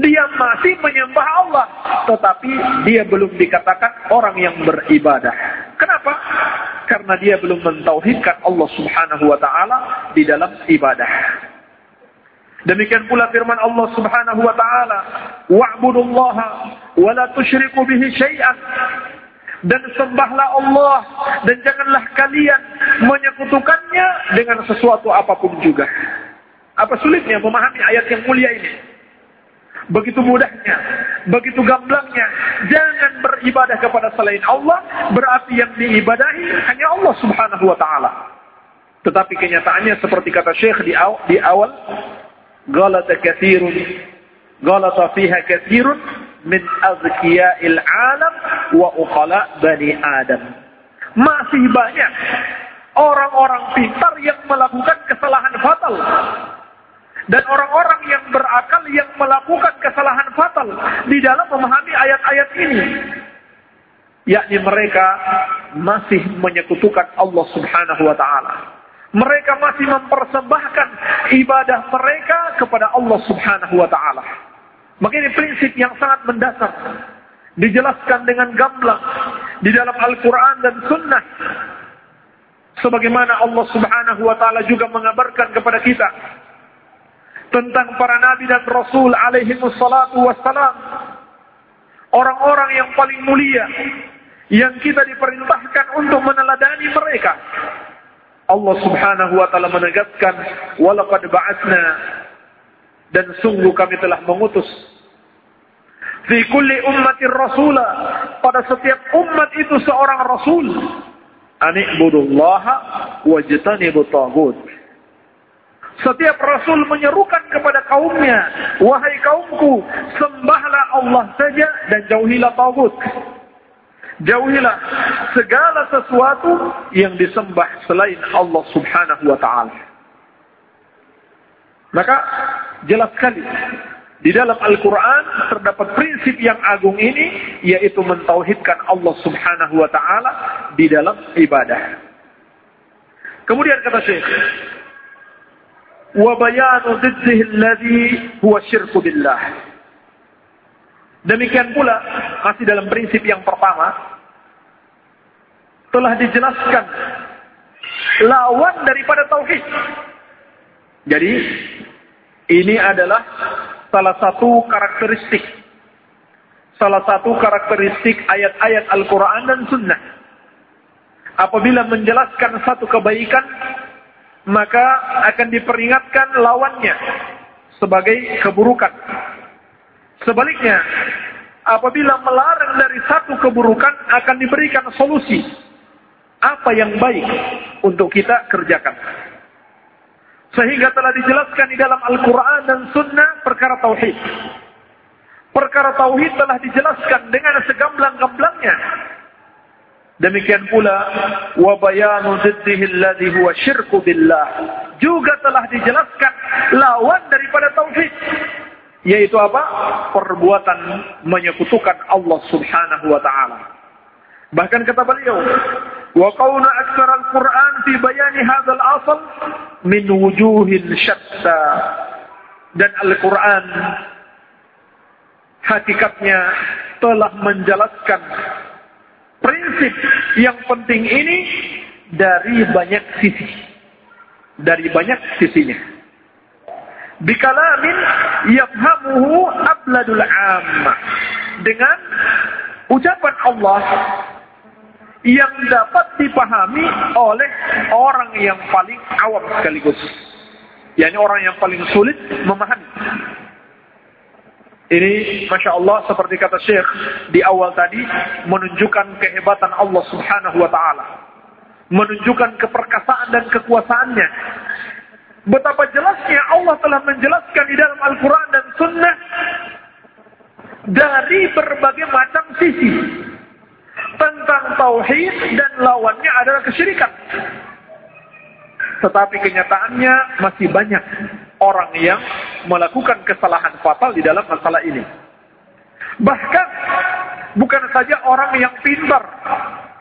Dia masih menyembah Allah. Tetapi dia belum dikatakan orang yang beribadah. Kenapa? Karena dia belum mentauhidkan Allah subhanahu wa ta'ala di dalam ibadah. Demikian pula firman Allah Subhanahu wa taala, "Wa'budullaha wa la tusyriku bihi syai'an." Dan sembahlah Allah dan janganlah kalian menyekutukannya dengan sesuatu apa pun juga. Apa sulitnya memahami ayat yang mulia ini? Begitu mudahnya, begitu gamblangnya. Jangan beribadah kepada selain Allah, berarti yang diibadahi hanya Allah Subhanahu wa taala. Tetapi kenyataannya seperti kata Syekh di awal, غلط كثير غلط فيها كثير من أذكياء alam wa بني bani adam masih banyak orang-orang pintar yang melakukan kesalahan fatal dan orang-orang yang berakal yang melakukan kesalahan fatal di dalam memahami ayat-ayat ini. Yakni mereka masih menyekutukan Allah Subhanahu wa taala mereka masih mempersembahkan ibadah mereka kepada Allah Subhanahu wa taala. Maka ini prinsip yang sangat mendasar. Dijelaskan dengan gamblang di dalam Al-Qur'an dan Sunnah. Sebagaimana Allah Subhanahu wa taala juga mengabarkan kepada kita tentang para nabi dan rasul alaihi wassalatu wassalam. Orang-orang yang paling mulia yang kita diperintahkan untuk meneladani mereka Allah Subhanahu wa taala menegaskan walaqad ba'atsna. Dan sungguh kami telah mengutus fi kulli ummatir rasula pada setiap umat itu seorang rasul ani'budullaha wajtanibut tagut setiap rasul menyerukan kepada kaumnya wahai kaumku sembahlah Allah saja dan jauhilah tagut Jauhilah segala sesuatu yang disembah selain Allah subhanahu wa ta'ala. Maka jelas sekali di dalam Al-Quran terdapat prinsip yang agung ini yaitu mentauhidkan Allah subhanahu wa ta'ala di dalam ibadah. Kemudian kata Syekh, وَبَيَانُ ضِدِّهِ الَّذِي هُوَ شِرْكُ بِاللَّهِ Demikian pula masih dalam prinsip yang pertama telah dijelaskan lawan daripada tauhid. Jadi ini adalah salah satu karakteristik salah satu karakteristik ayat-ayat Al-Qur'an dan Sunnah. Apabila menjelaskan satu kebaikan maka akan diperingatkan lawannya sebagai keburukan. Sebaliknya, apabila melarang dari satu keburukan akan diberikan solusi. Apa yang baik untuk kita kerjakan. Sehingga telah dijelaskan di dalam Al-Quran dan Sunnah perkara tauhid. Perkara tauhid telah dijelaskan dengan segamblang-gamblangnya. Demikian pula wa bayanu diddihi alladhi huwa syirku billah. Juga telah dijelaskan lawan daripada tauhid. Yaitu apa? Perbuatan menyekutukan Allah Subhanahu wa taala. Bahkan kata beliau, wa qawna aktsar al-Qur'an fi bayani hadzal asal min wujuhin syatta. Dan Al-Qur'an hakikatnya telah menjelaskan prinsip yang penting ini dari banyak sisi. Dari banyak sisinya. Bikalamin yafhamuhu abladul amma. Dengan ucapan Allah yang dapat dipahami oleh orang yang paling awam sekaligus. yakni orang yang paling sulit memahami. Ini Masya Allah seperti kata Syekh di awal tadi menunjukkan kehebatan Allah subhanahu wa ta'ala. Menunjukkan keperkasaan dan kekuasaannya. Betapa jelasnya Allah telah menjelaskan di dalam Al-Quran dan Sunnah dari berbagai macam sisi tentang tauhid dan lawannya adalah kesyirikan. Tetapi kenyataannya masih banyak orang yang melakukan kesalahan fatal di dalam masalah ini. Bahkan bukan saja orang yang pintar,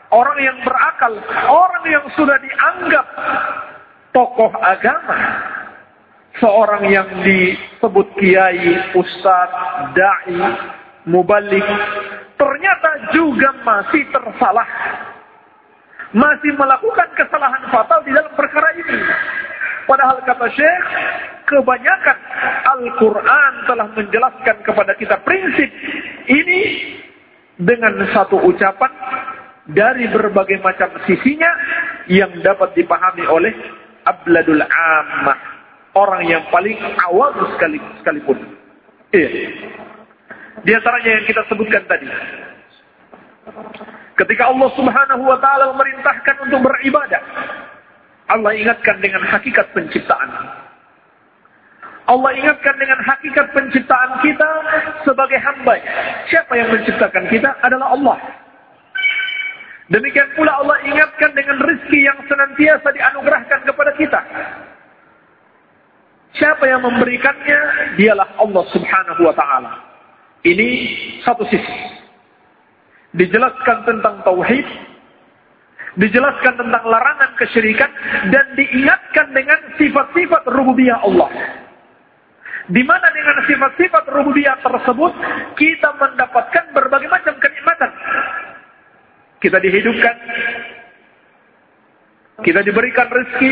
orang yang berakal, orang yang sudah dianggap tokoh agama, seorang yang disebut kiai, ustadz, dai, mubalik, ternyata juga masih tersalah masih melakukan kesalahan fatal di dalam perkara ini. Padahal kata Syekh, kebanyakan Al-Quran telah menjelaskan kepada kita prinsip ini dengan satu ucapan dari berbagai macam sisinya yang dapat dipahami oleh abladul ammah. Orang yang paling awal sekali, sekalipun. Iya. Di antaranya yang kita sebutkan tadi. Ketika Allah Subhanahu wa taala memerintahkan untuk beribadah, Allah ingatkan dengan hakikat penciptaan. Allah ingatkan dengan hakikat penciptaan kita sebagai hamba. Siapa yang menciptakan kita adalah Allah. Demikian pula Allah ingatkan dengan rezeki yang senantiasa dianugerahkan kepada kita. Siapa yang memberikannya? Dialah Allah Subhanahu wa taala. Ini satu sisi dijelaskan tentang tauhid, dijelaskan tentang larangan kesyirikan dan diingatkan dengan sifat-sifat rububiyah Allah. Di mana dengan sifat-sifat rububiyah tersebut kita mendapatkan berbagai macam kenikmatan. Kita dihidupkan, kita diberikan rezeki,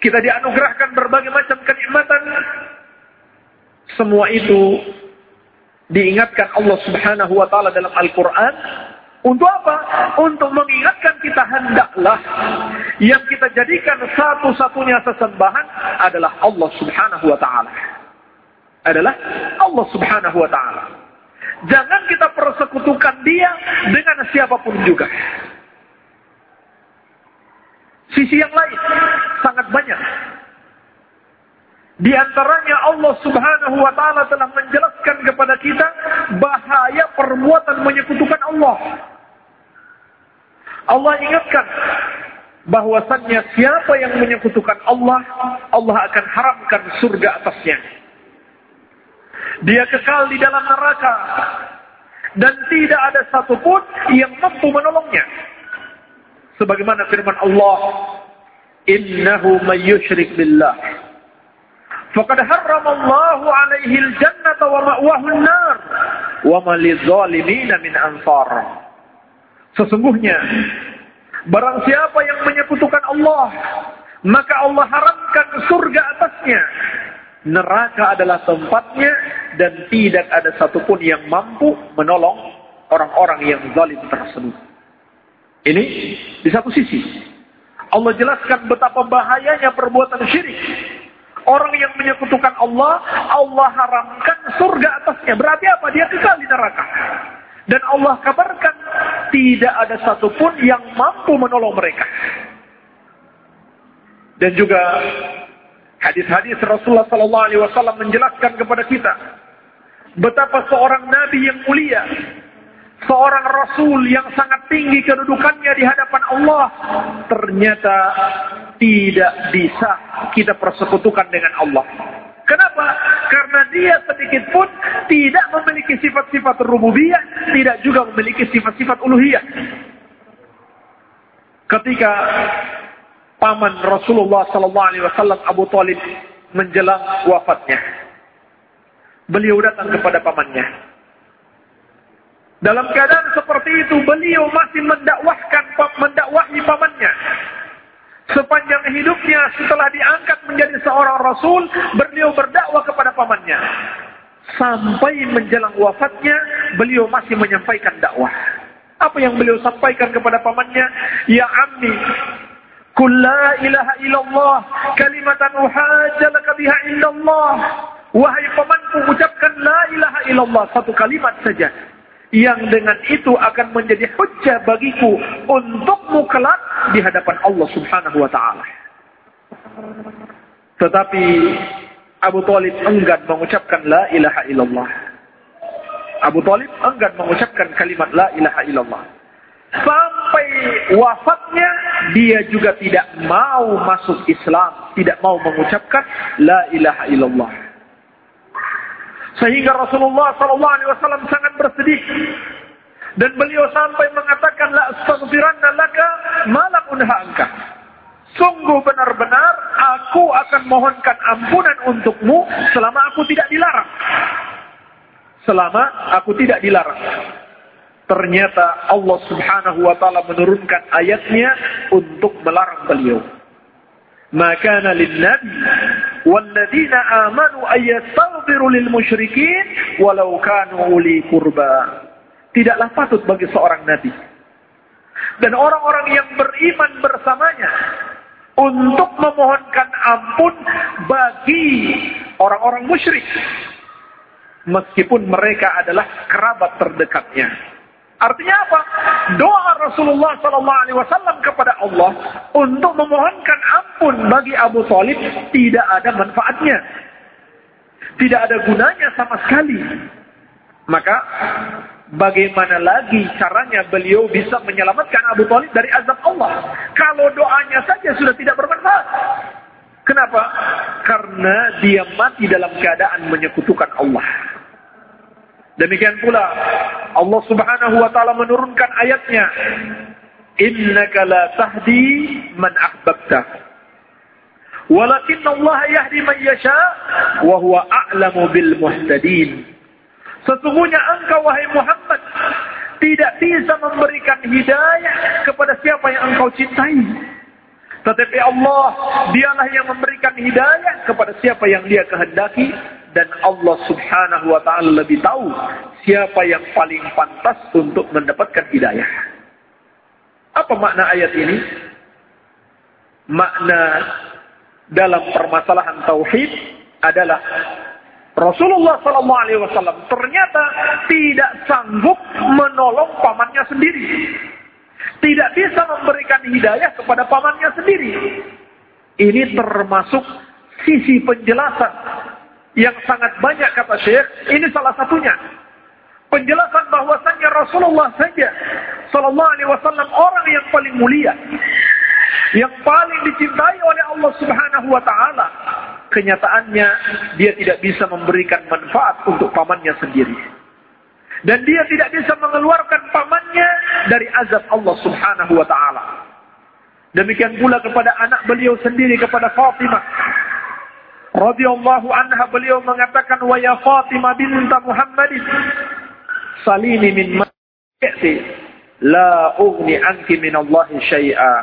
kita dianugerahkan berbagai macam kenikmatan. Semua itu diingatkan Allah Subhanahu wa taala dalam Al-Qur'an untuk apa? Untuk mengingatkan kita hendaklah yang kita jadikan satu-satunya sesembahan adalah Allah Subhanahu wa taala. Adalah Allah Subhanahu wa taala. Jangan kita persekutukan dia dengan siapa pun juga. Sisi yang lain sangat banyak di antaranya Allah subhanahu wa ta'ala telah menjelaskan kepada kita bahaya perbuatan menyekutukan Allah. Allah ingatkan bahwasannya siapa yang menyekutukan Allah, Allah akan haramkan surga atasnya. Dia kekal di dalam neraka dan tidak ada satupun yang mampu menolongnya. Sebagaimana firman Allah, "Innahu may yushrik billah" Faqad harramallahu alaihi al-jannata wa ma'wahu an-nar wa ma lidh-dhalimin min ansar. Sesungguhnya barang siapa yang menyekutukan Allah, maka Allah haramkan surga atasnya. Neraka adalah tempatnya dan tidak ada satupun yang mampu menolong orang-orang yang zalim tersebut. Ini di satu sisi. Allah jelaskan betapa bahayanya perbuatan syirik Orang yang menyekutukan Allah, Allah haramkan surga atasnya. Berarti apa? Dia kekal di neraka. Dan Allah kabarkan tidak ada satupun yang mampu menolong mereka. Dan juga hadis-hadis Rasulullah Sallallahu Alaihi Wasallam menjelaskan kepada kita betapa seorang nabi yang mulia, seorang rasul yang sangat tinggi kedudukannya di hadapan Allah, ternyata tidak bisa kita persekutukan dengan Allah. Kenapa? Karena dia sedikit pun tidak memiliki sifat-sifat rububiyah, tidak juga memiliki sifat-sifat uluhiyah. Ketika paman Rasulullah sallallahu alaihi wasallam Abu Talib menjelang wafatnya, beliau datang kepada pamannya. Dalam keadaan seperti itu, beliau masih mendakwahkan mendakwahi pamannya. Sepanjang hidupnya setelah diangkat menjadi seorang rasul, beliau berdakwah kepada pamannya. Sampai menjelang wafatnya, beliau masih menyampaikan dakwah. Apa yang beliau sampaikan kepada pamannya? Ya ammi, Kul la ilaha illallah kalimatan uhajjalaka biha illallah. Wahai pamanku ucapkan la ilaha illallah satu kalimat saja yang dengan itu akan menjadi hujah bagiku untukmu kelak di hadapan Allah Subhanahu wa taala. Tetapi Abu Talib enggan mengucapkan la ilaha illallah. Abu Talib enggan mengucapkan kalimat la ilaha illallah. Sampai wafatnya dia juga tidak mau masuk Islam, tidak mau mengucapkan la ilaha illallah. Sehingga Rasulullah sallallahu alaihi wasallam sangat bersedih. Dan beliau sampai mengatakan la astaghfiranna laka ma lam unha Sungguh benar-benar aku akan mohonkan ampunan untukmu selama aku tidak dilarang. Selama aku tidak dilarang ternyata Allah Subhanahu wa taala menurunkan ayatnya untuk melarang beliau. Maka nabi walladzina amanu ayastaghfiru lil musyrikin walau kanu uli qurba. Tidaklah patut bagi seorang nabi dan orang-orang yang beriman bersamanya untuk memohonkan ampun bagi orang-orang musyrik meskipun mereka adalah kerabat terdekatnya. Artinya apa? Doa Rasulullah Sallallahu Alaihi Wasallam kepada Allah untuk memohonkan ampun bagi Abu Talib tidak ada manfaatnya, tidak ada gunanya sama sekali. Maka bagaimana lagi caranya beliau bisa menyelamatkan Abu Talib dari azab Allah? Kalau doanya saja sudah tidak bermanfaat. Kenapa? Karena dia mati dalam keadaan menyekutukan Allah. Demikian pula Allah Subhanahu wa taala menurunkan ayatnya, "Innaka la tahdi man ahbabta." Walakin Allah yahdi man yasha wa huwa a'lamu bil muhtadin. Sesungguhnya engkau wahai Muhammad tidak bisa memberikan hidayah kepada siapa yang engkau cintai. Tetapi Allah, dialah yang memberikan hidayah kepada siapa yang dia kehendaki dan Allah subhanahu wa ta'ala lebih tahu siapa yang paling pantas untuk mendapatkan hidayah. Apa makna ayat ini? Makna dalam permasalahan tauhid adalah Rasulullah wasallam ternyata tidak sanggup menolong pamannya sendiri. Tidak bisa memberikan hidayah kepada pamannya sendiri. Ini termasuk sisi penjelasan yang sangat banyak kata Syekh, ini salah satunya. Penjelasan bahwasannya Rasulullah saja sallallahu alaihi wasallam orang yang paling mulia, yang paling dicintai oleh Allah Subhanahu wa taala. Kenyataannya dia tidak bisa memberikan manfaat untuk pamannya sendiri. Dan dia tidak bisa mengeluarkan pamannya dari azab Allah Subhanahu wa taala. Demikian pula kepada anak beliau sendiri kepada Fatimah radhiyallahu anha beliau mengatakan wa ya Fatimah binta Muhammadin salini min ma'ati la ugni anki min Allah syai'a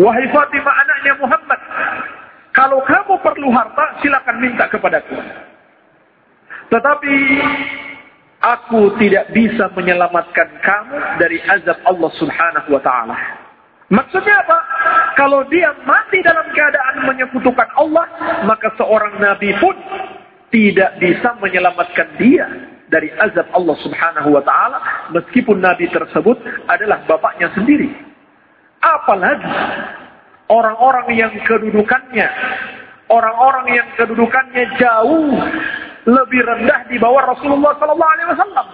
wahai Fatimah anaknya Muhammad kalau kamu perlu harta silakan minta kepadaku. Tetapi aku tidak bisa menyelamatkan kamu dari azab Allah Subhanahu wa taala Maksudnya apa? Kalau dia mati dalam keadaan menyekutukan Allah, maka seorang nabi pun tidak bisa menyelamatkan dia dari azab Allah Subhanahu wa taala meskipun nabi tersebut adalah bapaknya sendiri. Apalagi orang-orang yang kedudukannya orang-orang yang kedudukannya jauh lebih rendah di bawah Rasulullah sallallahu wasallam.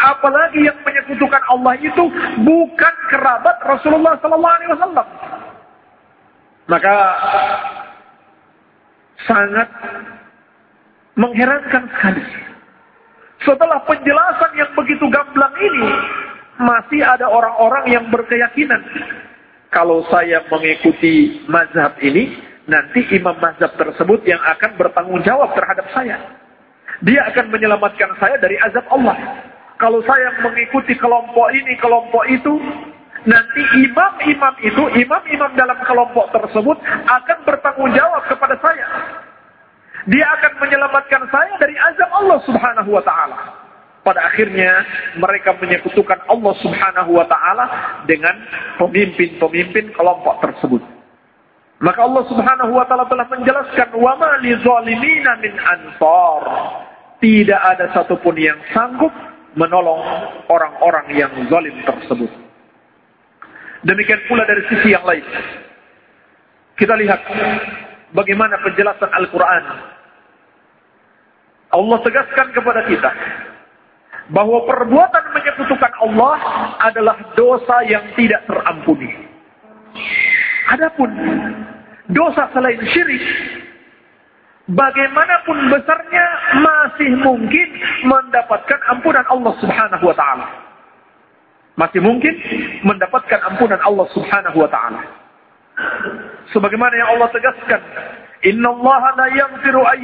Apalagi yang menyekutukan Allah itu bukan kerabat Rasulullah sallallahu alaihi wasallam. Maka sangat mengherankan sekali. Setelah penjelasan yang begitu gamblang ini, masih ada orang-orang yang berkeyakinan kalau saya mengikuti mazhab ini, nanti imam mazhab tersebut yang akan bertanggung jawab terhadap saya. Dia akan menyelamatkan saya dari azab Allah. Kalau saya mengikuti kelompok ini, kelompok itu, nanti imam-imam itu, imam-imam dalam kelompok tersebut akan bertanggung jawab kepada saya. Dia akan menyelamatkan saya dari azab Allah subhanahu wa ta'ala pada akhirnya mereka menyekutukan Allah Subhanahu wa taala dengan pemimpin-pemimpin kelompok tersebut. Maka Allah Subhanahu wa taala telah menjelaskan wa ma lizalimina min ansar. Tidak ada satupun yang sanggup menolong orang-orang yang zalim tersebut. Demikian pula dari sisi yang lain. Kita lihat bagaimana penjelasan Al-Quran. Allah tegaskan kepada kita bahwa perbuatan menyekutukan Allah adalah dosa yang tidak terampuni. Adapun dosa selain syirik, bagaimanapun besarnya masih mungkin mendapatkan ampunan Allah Subhanahu wa taala. Masih mungkin mendapatkan ampunan Allah Subhanahu wa taala. Sebagaimana yang Allah tegaskan, "Inna Allah la yaghfiru an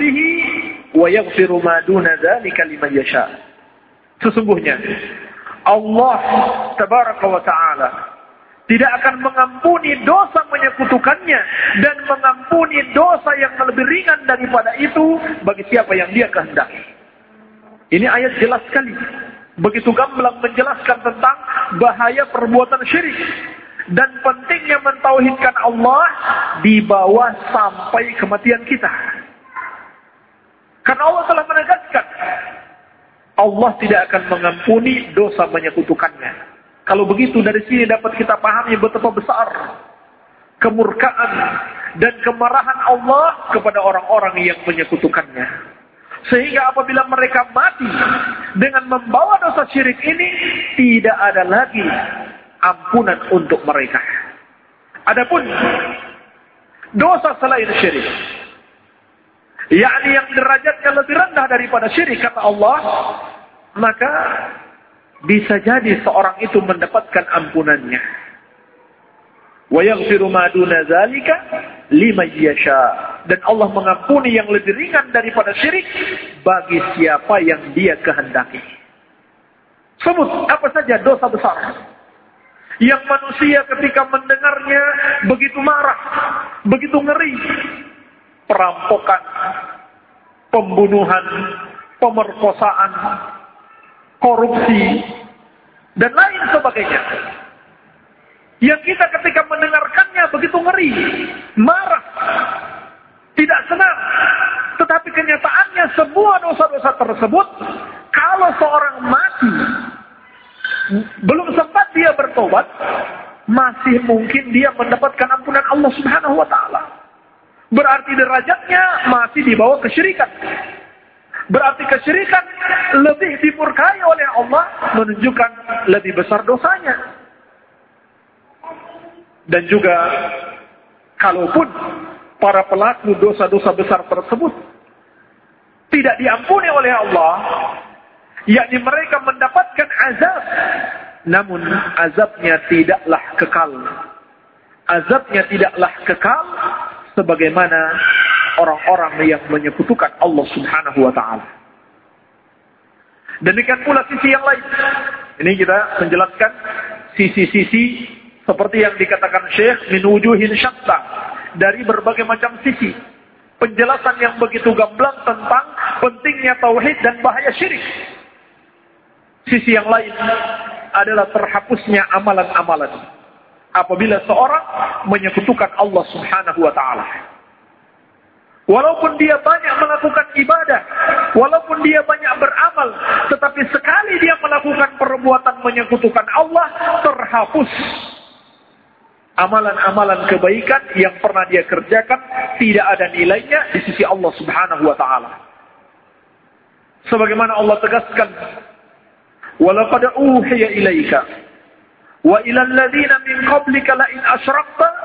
bihi wa yaghfiru ma duna dzalika liman yasha'." Sesungguhnya Allah tabaraka wa ta'ala tidak akan mengampuni dosa menyekutukannya dan mengampuni dosa yang lebih ringan daripada itu bagi siapa yang dia kehendaki. Ini ayat jelas sekali. Begitu gamblang menjelaskan tentang bahaya perbuatan syirik dan pentingnya mentauhidkan Allah di bawah sampai kematian kita. Karena Allah telah menegaskan Allah tidak akan mengampuni dosa menyekutukannya. Kalau begitu dari sini dapat kita pahami betapa besar kemurkaan dan kemarahan Allah kepada orang-orang yang menyekutukannya. Sehingga apabila mereka mati dengan membawa dosa syirik ini, tidak ada lagi ampunan untuk mereka. Adapun dosa selain syirik, yakni yang derajatnya lebih rendah daripada syirik kata Allah, maka bisa jadi seorang itu mendapatkan ampunannya. Wa yaghfiru ma duna zalika liman yasha. Dan Allah mengampuni yang lebih ringan daripada syirik bagi siapa yang Dia kehendaki. Sebut apa saja dosa besar yang manusia ketika mendengarnya begitu marah, begitu ngeri, perampokan, pembunuhan, pemerkosaan, korupsi, dan lain sebagainya. Yang kita ketika mendengarkannya begitu ngeri, marah, tidak senang. Tetapi kenyataannya semua dosa-dosa tersebut, kalau seorang mati, belum sempat dia bertobat, masih mungkin dia mendapatkan ampunan Allah Subhanahu wa taala. Berarti derajatnya masih di bawah kesyirikan. Berarti kesyirikan lebih dimurkai oleh Allah menunjukkan lebih besar dosanya. Dan juga kalaupun para pelaku dosa-dosa besar tersebut tidak diampuni oleh Allah, yakni mereka mendapatkan azab, namun azabnya tidaklah kekal. Azabnya tidaklah kekal sebagaimana orang-orang yang menyekutukan Allah Subhanahu wa taala. Demikian pula sisi yang lain. Ini kita menjelaskan sisi-sisi seperti yang dikatakan Syekh min wujuhin dari berbagai macam sisi. Penjelasan yang begitu gamblang tentang pentingnya tauhid dan bahaya syirik. Sisi yang lain adalah terhapusnya amalan-amalan apabila seorang menyekutukan Allah Subhanahu wa taala. Walaupun dia banyak melakukan ibadah, walaupun dia banyak beramal, tetapi sekali dia melakukan perbuatan menyekutukan Allah, terhapus amalan-amalan kebaikan yang pernah dia kerjakan tidak ada nilainya di sisi Allah Subhanahu wa taala. Sebagaimana Allah tegaskan, "Walaqad uhiya ilaika wa ila alladziina min qablika la in asyrakta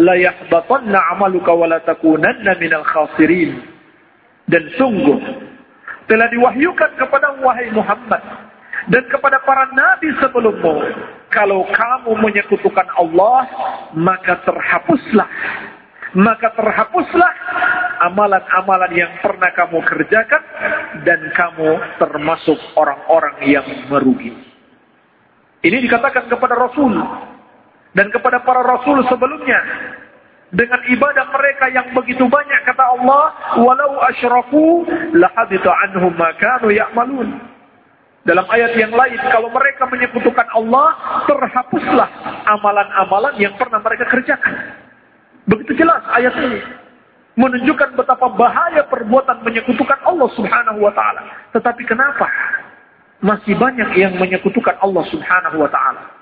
la yahbatanna 'amaluka wa la takunanna minal khasirin." Dan sungguh telah diwahyukan kepada wahai Muhammad dan kepada para nabi sebelummu kalau kamu menyekutukan Allah maka terhapuslah maka terhapuslah amalan-amalan yang pernah kamu kerjakan dan kamu termasuk orang-orang yang merugi. Ini dikatakan kepada Rasul dan kepada para Rasul sebelumnya dengan ibadah mereka yang begitu banyak kata Allah walau asyraku lahabita anhum ma kanu ya'malun dalam ayat yang lain kalau mereka menyekutukan Allah terhapuslah amalan-amalan yang pernah mereka kerjakan Begitu jelas ayat ini. Menunjukkan betapa bahaya perbuatan menyekutukan Allah subhanahu wa ta'ala. Tetapi kenapa? Masih banyak yang menyekutukan Allah subhanahu wa ta'ala.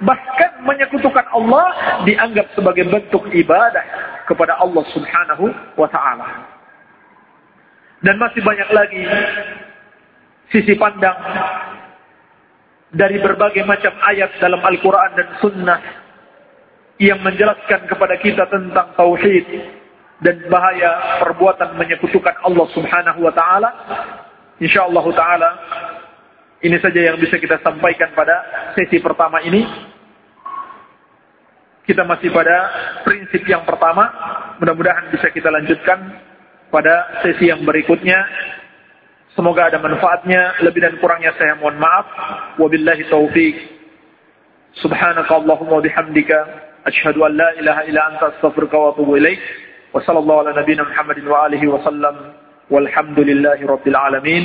Bahkan menyekutukan Allah dianggap sebagai bentuk ibadah kepada Allah subhanahu wa ta'ala. Dan masih banyak lagi sisi pandang dari berbagai macam ayat dalam Al-Quran dan Sunnah yang menjelaskan kepada kita tentang tauhid dan bahaya perbuatan menyekutukan Allah Subhanahu wa taala. Insyaallah taala ini saja yang bisa kita sampaikan pada sesi pertama ini. Kita masih pada prinsip yang pertama. Mudah-mudahan bisa kita lanjutkan pada sesi yang berikutnya. Semoga ada manfaatnya. Lebih dan kurangnya saya mohon maaf. Wabillahi taufik. Subhanakallahumma bihamdika. Ashadu an la ilaha ila anta astaghfirka wa atubu ilaih. Wa sallallahu ala nabina Muhammadin wa alihi wa sallam. Walhamdulillahi rabbil alamin.